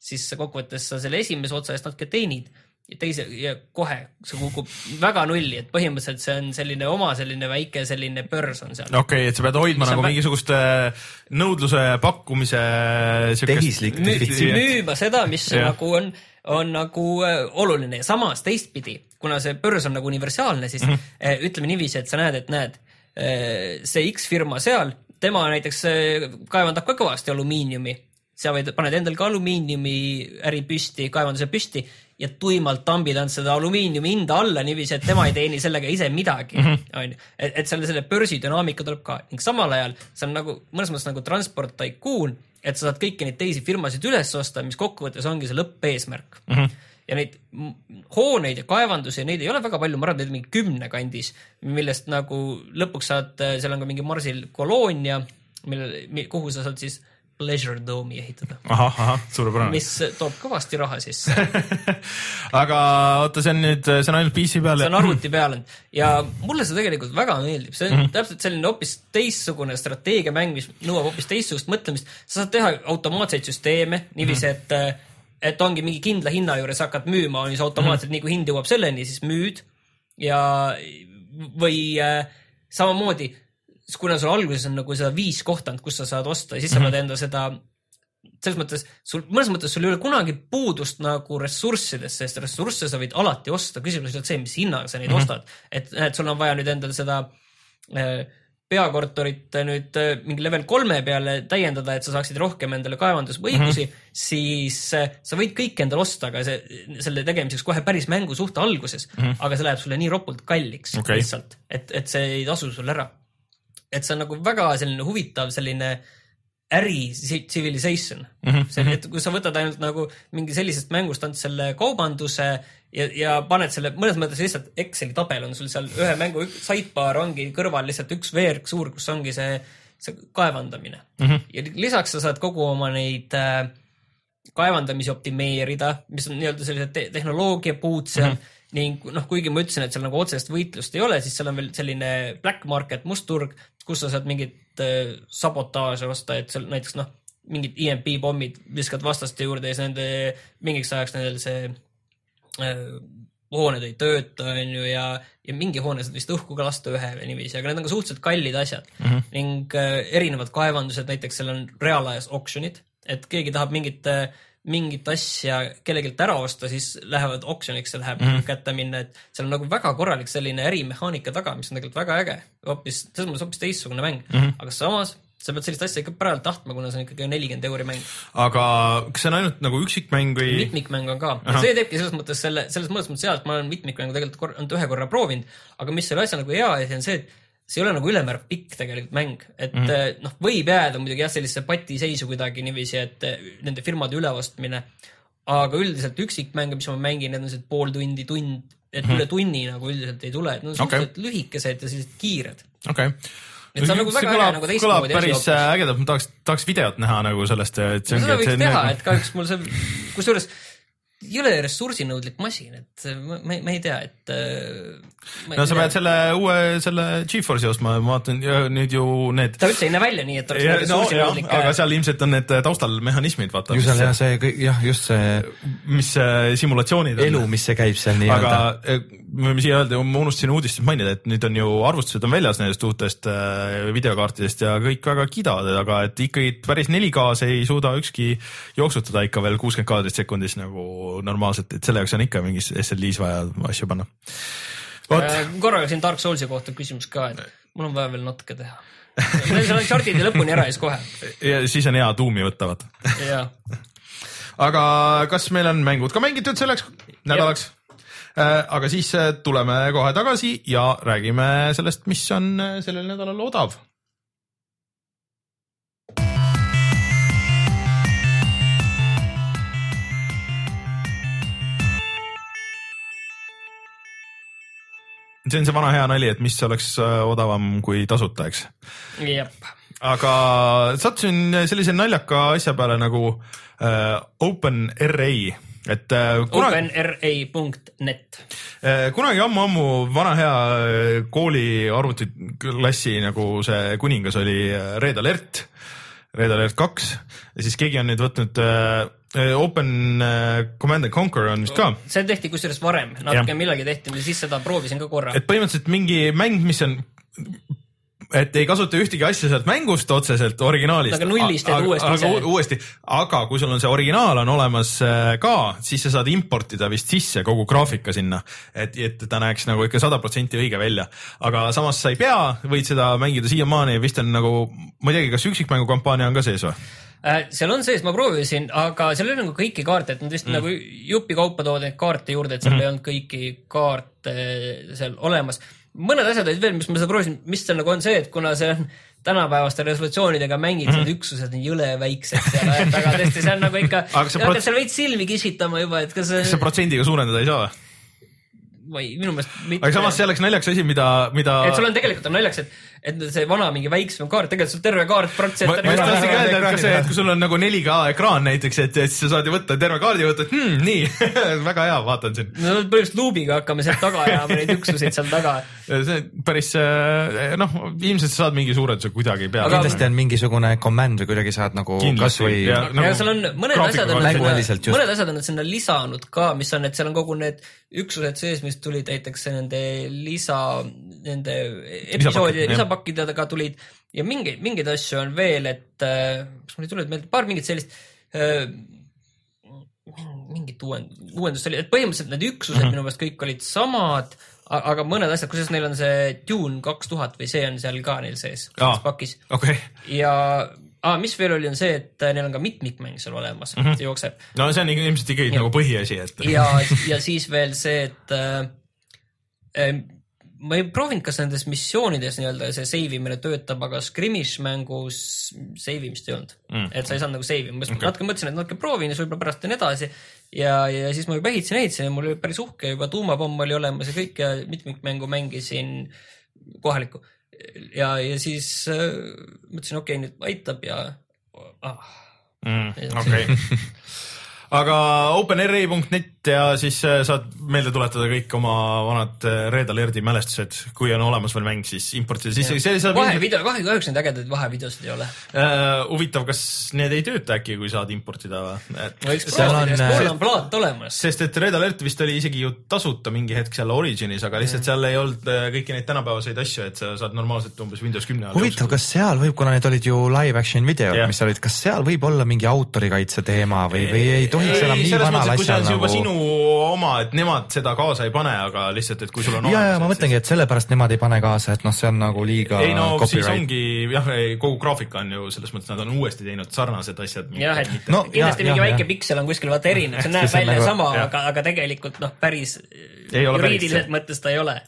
siis sa kokkuvõttes sa selle esimese otsa eest natuke teenid ja teise ja kohe see kukub väga nulli, et põhimõtteliselt see on selline oma selline väike selline börs on seal. okei okay,, et sa pead hoidma Sa nagu pead- mingisugust äh, nõudluse pakkumise siukest- Tehislik defitsiit. müüma seda, mis nagu on, on nagu äh, oluline ja samas teistpidi, kuna see börs on nagu universaalne, siis mm -hmm. ütleme niiviisi, et sa näed, et näed, see X firma seal, tema näiteks äh, kaevandab ka kõvasti alumiiniumi. sa võid, paned endal ka alumiiniumi äri püsti, kaevanduse püsti ja tuimalt tambid ainult seda alumiiniumi hinda alla niiviisi, et tema ei teeni sellega ise midagi, onju. et, et selle, selle börsidünaamika tuleb ka ning samal ajal see on nagu mõnes mõttes nagu transport tycoon, et sa saad kõiki neid teisi firmasid üles osta, mis kokkuvõttes ongi see lõppeesmärk mm. -hmm ja neid hooneid ja kaevandusi, neid ei ole väga palju, ma arvan, neid on mingi kümne kandis, millest nagu lõpuks saad, seal on ka mingi Marsil koloonia, mille, kuhu sa saad siis pleasure dome'i ehitada, ahah, ahah, suurepärane. mis toob kõvasti raha sisse. aga oota, see on nüüd, see on ainult PC peal see on arvuti peal ja mulle see tegelikult väga meeldib, see on mm -hmm. täpselt selline hoopis teistsugune strateegiamäng, mis nõuab hoopis teistsugust mõtlemist. sa saad teha automaatseid süsteeme niiviisi, et, et ongi mingi kindla hinna juures hakkad müüma, on siis automaatselt mm, -hmm. nii kui hind jõuab selleni, siis müüd ja, või äh, samamoodi, kuna sul alguses on nagu seda viis kohta, kus sa saad osta ja siis sa pead enda seda selles mõttes sul, mõnes mõttes sul ei ole kunagi puudust nagu ressurssidest, sest ressursse sa võid alati osta, küsimus ei ole see, mis hinnaga sa neid mm -hmm. ostad. et, et sul on vaja nüüd endale seda äh, peakorterit nüüd äh, mingi level kolme peale täiendada, et sa saaksid rohkem endale kaevandusõigusi mm, -hmm. siis äh, sa võid kõik endale osta, aga see, selle tegemiseks kohe päris mängu suht alguses mm, -hmm. aga see läheb sulle nii ropult kalliks Okei. lihtsalt, et, et see ei tasu sul ära. Et see on nagu väga selline huvitav selline äri ci- civilization mm. -hmm. see, et kui sa võtad ainult nagu mingi sellisest mängust ainult selle kaubanduse ja, ja paned selle mõnes mõttes lihtsalt Exceli tabel on sul seal ühe mängu sidebar ongi kõrval lihtsalt üks veerg suur, kus ongi see, see kaevandamine mm. -hmm. ja lisaks sa saad kogu oma neid äh, kaevandamisi optimeerida, mis on nii-öelda sellised te tehnoloogiapuud seal mm -hmm. ning noh, kuigi ma ütlesin, et seal nagu otsest võitlust ei ole, siis seal on veel selline black market, must turg, kus sa saad mingit äh, sabotaaže osta, et seal näiteks noh, mingid EMP pommid viskad vastaste juurde ja siis nende mingiks ajaks nendel see äh, hooned ei tööta, onju, ja, ja mingi hoone saad vist õhku ka lasta ühe või niiviisi, aga need on ka suhteliselt kallid asjad mm. -hmm. ning äh, erinevad kaevandused, näiteks seal on reaalajas oksjonid, et keegi tahab mingit äh, mingit asja kellelgi ära osta, siis lähevad oksjoniks, see läheb mm -hmm. kätte minna, et seal on nagu väga korralik selline ärimehaanika taga, mis on tegelikult väga äge. hoopis, selles mõttes hoopis teistsugune mäng mm, -hmm. aga samas sa pead sellist asja ikka pärast tahtma, kuna see on ikkagi nelikümmend euri mäng. aga kas see on ainult nagu üksikmäng või? mitmikmäng on ka, see teebki selles mõttes selle, selles mõttes et ma olen mitmikmängu tegelikult kor- ainult ühe korra proovinud, aga mis selle asja nagu hea asi on see, et see ei ole nagu ülemäär pikk tegelikult mäng, et mm -hmm. noh, võib jääda muidugi jah, sellisesse patiseisu kuidagi niiviisi, et eh, nende firmade üleostmine, aga üldiselt üksikmänge, mis ma mängin, need on sellised pool tundi, tund, et mm -hmm. üle tunni nagu üldiselt ei tule, et need on Okei. suhteliselt lühikesed ja sellised kiired. okei okay.. Et see on nagu väga äge, nagu teistmoodi asi päris äh, ägedalt, ma tahaks, tahaks videot näha nagu sellest, et see ongi, seda võiks teha, nagu- et kahjuks mul see, kusjuures jõle ressursinõudlik masin, et ma, ma, ma ei tea, et. äh, no sa pead selle uue, selle Geforce'i ostma, ma vaatan ja nüüd ju need. ta üldse ei näe välja nii, et oleks nagu no, ressursinõudlik aga seal ilmselt on need taustal mehhanismid, vaata ju, seal jah, see kõik jah, just see mis äh, simulatsioonid elu, mis see käib seal nii-öelda aga. eh, me võime siia öelda, ma unustasin uudistes mainida, et nüüd on ju arvutused on väljas nendest uutest äh, videokaartidest ja kõik väga kiidavad, aga et ikkagi päris 4K-s ei suuda ükski jooksutada ikka veel kuuskümmend kaadrit sekundis nagu normaalselt, et selle jaoks on ikka mingis SLI-s vaja asju panna. Äh, korraga siin Dark Soulsi kohta küsimus ka, et mul on vaja veel natuke teha. seal on short'id lõpuni ära ja siis kohe. ja siis on hea tuumi võtta, vaata. aga kas meil on mängud ka mängitud selleks nädalaks? aga siis äh, tuleme kohe tagasi ja räägime sellest, mis on äh, sellel nädalal odav. See on see vana hea nali, et mis oleks äh, odavam kui tasuta, eks aga sattusin sellise naljaka asja peale nagu äh, OpenRA, et äh, kunagi, OpenRA.net. äh, kunagi ammu-ammu vana hea kooli arvutiklassi nagu see kuningas oli Red Alert, Red Alert kaks ja siis keegi on nüüd võtnud Open äh, Command and Conquer on vist ka see tehti kusjuures varem, natuke millalgi tehti, siis seda proovisin ka korra. et põhimõtteliselt mingi mäng, mis on et ei kasuta ühtegi asja sealt mängust otseselt originaalist. Aga nullist teed uuesti ise. uuesti, aga kui sul on see originaal on olemas äh, ka, siis sa saad importida vist sisse kogu graafika sinna, et, et ta näeks nagu ikka sada protsenti õige välja. aga samas sa ei pea, võid seda mängida siiamaani, vist on nagu, ma ei teagi, kas üksikmängu kampaania on ka sees või? Äh, seal on sees, ma proovisin, aga seal ei ole nagu kõiki kaarte, et nad vist mm. nagu jupikaupa toovad neid kaarte juurde, et seal mm. ei olnud kõiki kaarte seal olemas. mõned asjad olid veel, mis ma seda proovisin, mis seal nagu on see, et kuna see on tänapäevaste resolutsioonidega mängid mm, need üksused on jõle väiksed seal, et aga tõesti, see on nagu ikka, hakkad prots- seal veits silmi kisitama juba, et kas kas sa protsendiga suurendada ei saa või? ma ei, minu meelest mitte. aga samas see oleks naljakas asi, mida, mida. et sul on tegelikult on naljakas, et, et see vana mingi väiksem kaart, tegelikult sul terve kaart protsent ma just tahtsingi öelda, et kas see, et kui sul on nagu 4K ekraan näiteks, et, et sa saad ju võtta terve kaardi ja võtad hmm,, nii väga hea, vaatan siin. no põhimõtteliselt luubiga hakkame sealt taga ajama neid üksuseid seal taga. see päris äh, noh, ilmselt sa saad mingi suurenduse kuidagi peale. kindlasti on mingisugune command või kuidagi saad nagu kasvõi ja- nagu, ja seal on mõned asjad on mänguväliselt sinna, just. mõned asjad on nad sinna lisanud ka, mis on, et seal on kogu need üksused sees, mis tulid näiteks nende lisa, nende episoodi, jah. Lisapakkidega tulid ja mingeid, mingeid asju on veel, et äh, kas mul ei tule meelde, paar mingit sellist äh, mingit uuend-, uuendust oli, et põhimõtteliselt need üksused mm -hmm. minu meelest kõik olid samad, aga mõned asjad, kusjuures neil on see Dune kaks tuhat või see on seal ka neil sees, selles pakis okei, ja ah, mis veel oli, on see, et äh, neil on ka mitmikmäng seal olemas mm, -hmm. see jookseb no see on ilmselt ikkagi nagu põhiasi, et. ja, ja siis veel see, et äh, äh, ma ei proovinud, kas nendes missioonides nii-öelda see save imine töötab, aga Scrimmage mängus save imist ei olnud mm.. et sa ei saanud nagu save ima, ma okay. natuke mõtlesin, et natuke proovin ja siis võib-olla pärast teen edasi. ja, ja siis ma juba ehitasin, ehitasin ja mul oli päris uhke juba tuumapomm oli olemas ja kõik ja mitmikmängu mängisin kohalikku. ja, ja siis äh, mõtlesin, okei okay,, nüüd aitab ja ah,. okei, aga OpenRA.net ja siis äh, saad meelde tuletada kõik oma vanad äh, Red Alerti mälestused, kui on olemas veel mäng, siis importida sisse, vahevideo, kahju, kahjuks neid ägedaid vahevideosid ei ole. äh, huvitav, kas need ei tööta äkki, kui saad importida või? võiks Seal proovida, on, plaat olemas. sest et Red Alert vist oli isegi ju tasuta mingi hetk seal Originis, aga lihtsalt seal ei olnud kõiki neid tänapäevaseid asju, et sa saad normaalselt umbes Windows kümne all huvitav, kas seal võib, kuna need olid ju live action videod yeah., mis olid, kas seal võib olla mingi autorikaitse teema või, või ei tohiks enam nii vanal asjal nagu... sinu oma, et nemad seda kaasa ei pane, aga lihtsalt, et kui sul on ja, ja ma mõtlengi, et sellepärast nemad ei pane kaasa, et noh, see on nagu liiga ei no siis copyright. ongi jah, kogu graafika on ju selles mõttes, nad on uuesti teinud sarnased asjad. jah, et No, kindlasti jah, mingi jah, väike jah. piksel on kuskil vaata erinev, see näeb välja nagu- sama, aga, aga tegelikult noh, päris Ei ole päris juriidiliselt mõttes ta ei ole.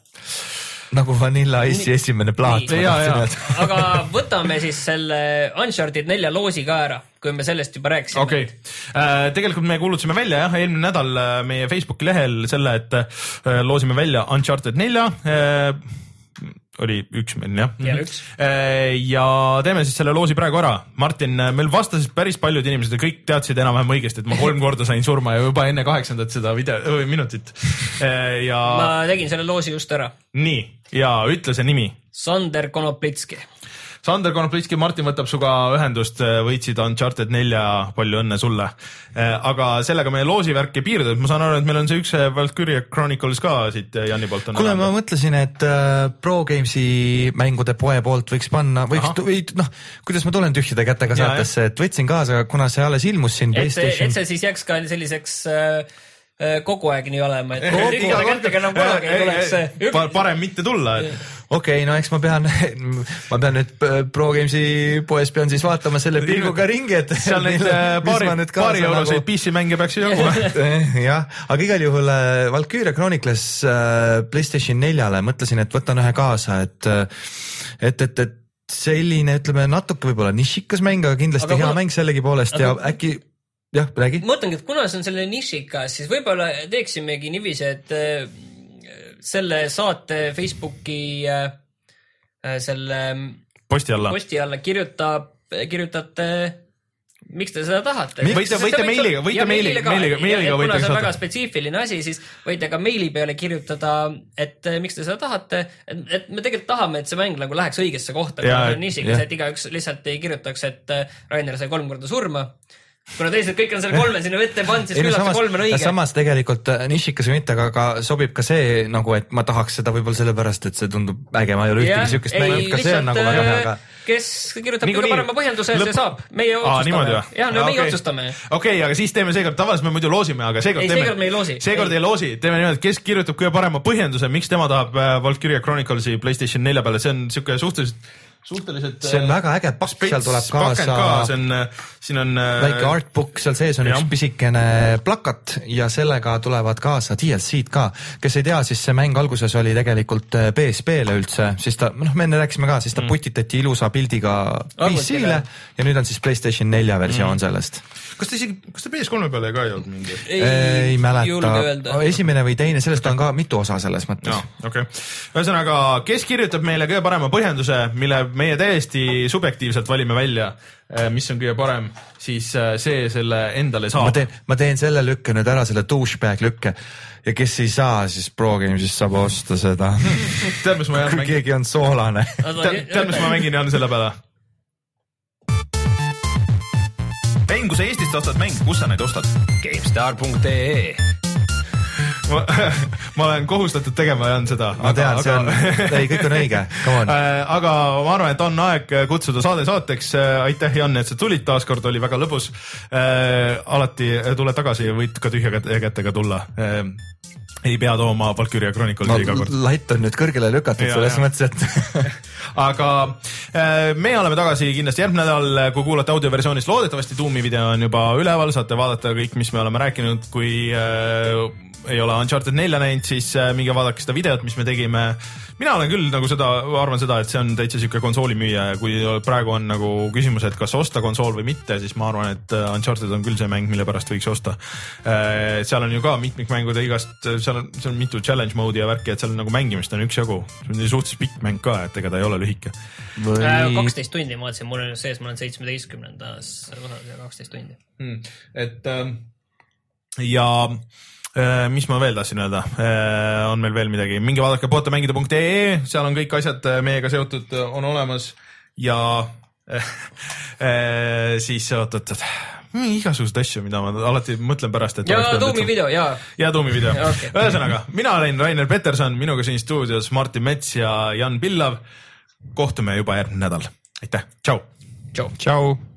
Nagu Vanilla Ice'i esimene plaat. Aga võtame siis selle Uncharted nelja loosi ka ära, kui me sellest juba rääkisime okei okay., tegelikult me kuulutasime välja jah, eelmine nädal äh, meie Facebooki lehel selle, et äh, loosime välja Uncharted nelja. Oli üks meil jah Ja üks. Äh, ja teeme siis selle loosi praegu ära. Martin, meil vastasid päris paljud inimesed ja kõik teadsid enam-vähem õigesti, et ma kolm korda sain surma ja juba enne kaheksandat seda video, minutit. ja ma tegin selle loosi just ära. nii ja ütle see nimi Sander Konoplitski. Sander Konoplitski, Martin võtab sinuga ühendust, võitsid Uncharted nelja, palju õnne sulle. aga sellega meie loosivärk ei piirdu, et ma saan aru, et meil on see üks Valkyria Chronicles ka siit äh, Janni poolt on. kuule, ma mõtlesin, et äh, Pro Gamesi mängude poe poolt võiks panna, võiks või noh, kuidas ma tulen tühjade kätega saatesse, et võtsin kaasa, kuna see alles ilmus siin et see, et see siis jääks ka selliseks äh, kogu aeg nii olema, et tühjade kätega enam kunagi ei tuleks Eh, eh, parem mitte tulla. Okei okay,, no eks ma pean, ma pean nüüd Pro Gamesi poes pean siis vaatama selle pilguga ringi, et. seal neid äh, paari, paari euroseid PC mänge peaks ju jaguma. jah, aga igal juhul äh, Valkyria Chronicles äh, Playstation neljale mõtlesin, et võtan ühe kaasa, et, et, et, et selline, ütleme natuke võib-olla nišikas mäng, aga kindlasti Aga hea kuna- mäng sellegipoolest aga... ja äkki jah, räägi. ma mõtlengi, et kuna see on selle nišikas, siis võib-olla teeksimegi niiviisi, et selle saate Facebooki äh, äh, selle posti alla. posti alla kirjutab, kirjutate miks te seda tahate? Võite- võite meiliga- võite meiliga- meiliga- meiliga võite saata. väga spetsiifiline asi, siis võite ka meili peale kirjutada, et eh, miks te seda tahate, et, et me tegelikult tahame, et see mäng nagu läheks õigesse kohta, jah. et igaüks lihtsalt ei kirjutaks, et Rainer sai kolm korda surma. Kuna teised kõik on selle kolme sinna vette pannud, siis küllap see samas kolm on, õige. samas tegelikult äh, nišikas või mitte, aga ka sobib ka see nagu, et ma tahaks seda võib-olla sellepärast, et see tundub äge, ma ei ole ühtegi siukest mänginud, ka see on nagu väga hea, aga kes kirjutab kõige parema põhjenduse, see Lõpp- saab, meie otsustame jah, no meie okei. otsustame. okei, aga siis teeme seekord, tavaliselt me muidu loosime, aga seekord Ei, teeme. seekord me ei loosi. seekord Ei. ei loosi, teeme niimoodi, et kes kirjutab kõige parema põhjenduse, miks tema tahab äh, Valkyria Chronicles'i Playstation nelja peale, see on siuke suhteliselt, suhteliselt. see on väga äge pakk, seal tuleb pakend ka, kaasa see on, siin on. äh, väike artbook, seal sees on jah. üks pisikene plakat ja sellega tulevad kaasa DLC-d ka. kes ei tea, siis see mäng alguses oli tegelikult äh, PSP-le üldse, siis ta, noh, me enne rääkisime ka, siis ta putitati ilusa pildiga. PC-le ja nüüd on siis Playstation nelja versioon sellest. Kas ta isegi, kas ta PS3 peale ka ei olnud mingi? ei mäleta julge öelda., esimene või teine, sellest on ka mitu osa selles mõttes no okei okay., ühesõnaga, kes kirjutab meile kõige parema põhjenduse, mille meie täiesti subjektiivselt valime välja, mis on kõige parem, siis äh, see selle endale ma saab. teen, ma teen selle lükke nüüd ära, selle douchebag lükke ja kes ei saa, siis Pro Games'ist saab osta seda. tead, mis ma jään kui mängima? keegi on soolane. tead, mis ma mängin Jan selle peale? mäng, kui sa Eestist ostad mänge, kus sa neid ostad? GameStar.ee ma, ma olen kohustatud tegema Jan seda. ma tean, see on, ei, kõik on õige, come on. aga ma arvan, et on aeg kutsuda saade saateks. aitäh, Jan, et sa tulid, taaskord oli väga lõbus. alati tule tagasi ja võid ka tühja käte- kätega tulla. Ei pea tooma Valkyria Chronicles'i no iga kord. latt on nüüd kõrgele lükatud Ja, selles ja. mõttes, et aga äh, me oleme tagasi kindlasti järgmine nädal, kui kuulate audioversioonis, loodetavasti Doomi video on juba üleval, saate vaadata kõik, mis me oleme rääkinud, kui äh, ei ole Uncharted nelja näinud, siis äh, minge vaadake seda videot, mis me tegime. mina olen küll nagu seda, arvan seda, et see on täitsa sihuke konsoolimüüja ja kui praegu on nagu küsimus, et kas osta konsool või mitte, siis ma arvan, et äh, Uncharted on küll see mäng, mille pärast võiks osta. seal on ju ka mitmikmängude igast, seal on, seal on mitu challenge mode'i ja värki, et seal on nagu mängimist on üksjagu. see on suhteliselt pikk mäng ka, et ega ta ei ole lühike või kaksteist tundi ma vaatasin, mul on sees, ma olen seitsmeteistkümnendas osas ja kaksteist tundi. mm.. et ähm, ja äh, mis ma veel tahtsin öelda äh,, on meil veel midagi, minge vaadake puhatamängida.ee, seal on kõik asjad äh, meiega seotud, on olemas ja äh, äh, siis oot-oot-oot, igasuguseid asju, mida ma alati mõtlen pärast, et. ja Doomi. video ja ja Doomi video okay. ühesõnaga, mina olen Rainer Peterson, minuga siin stuudios Martin Mets ja Jan Pillav. kohtume juba järgmine nädal, aitäh, tšau. tšau. tšau.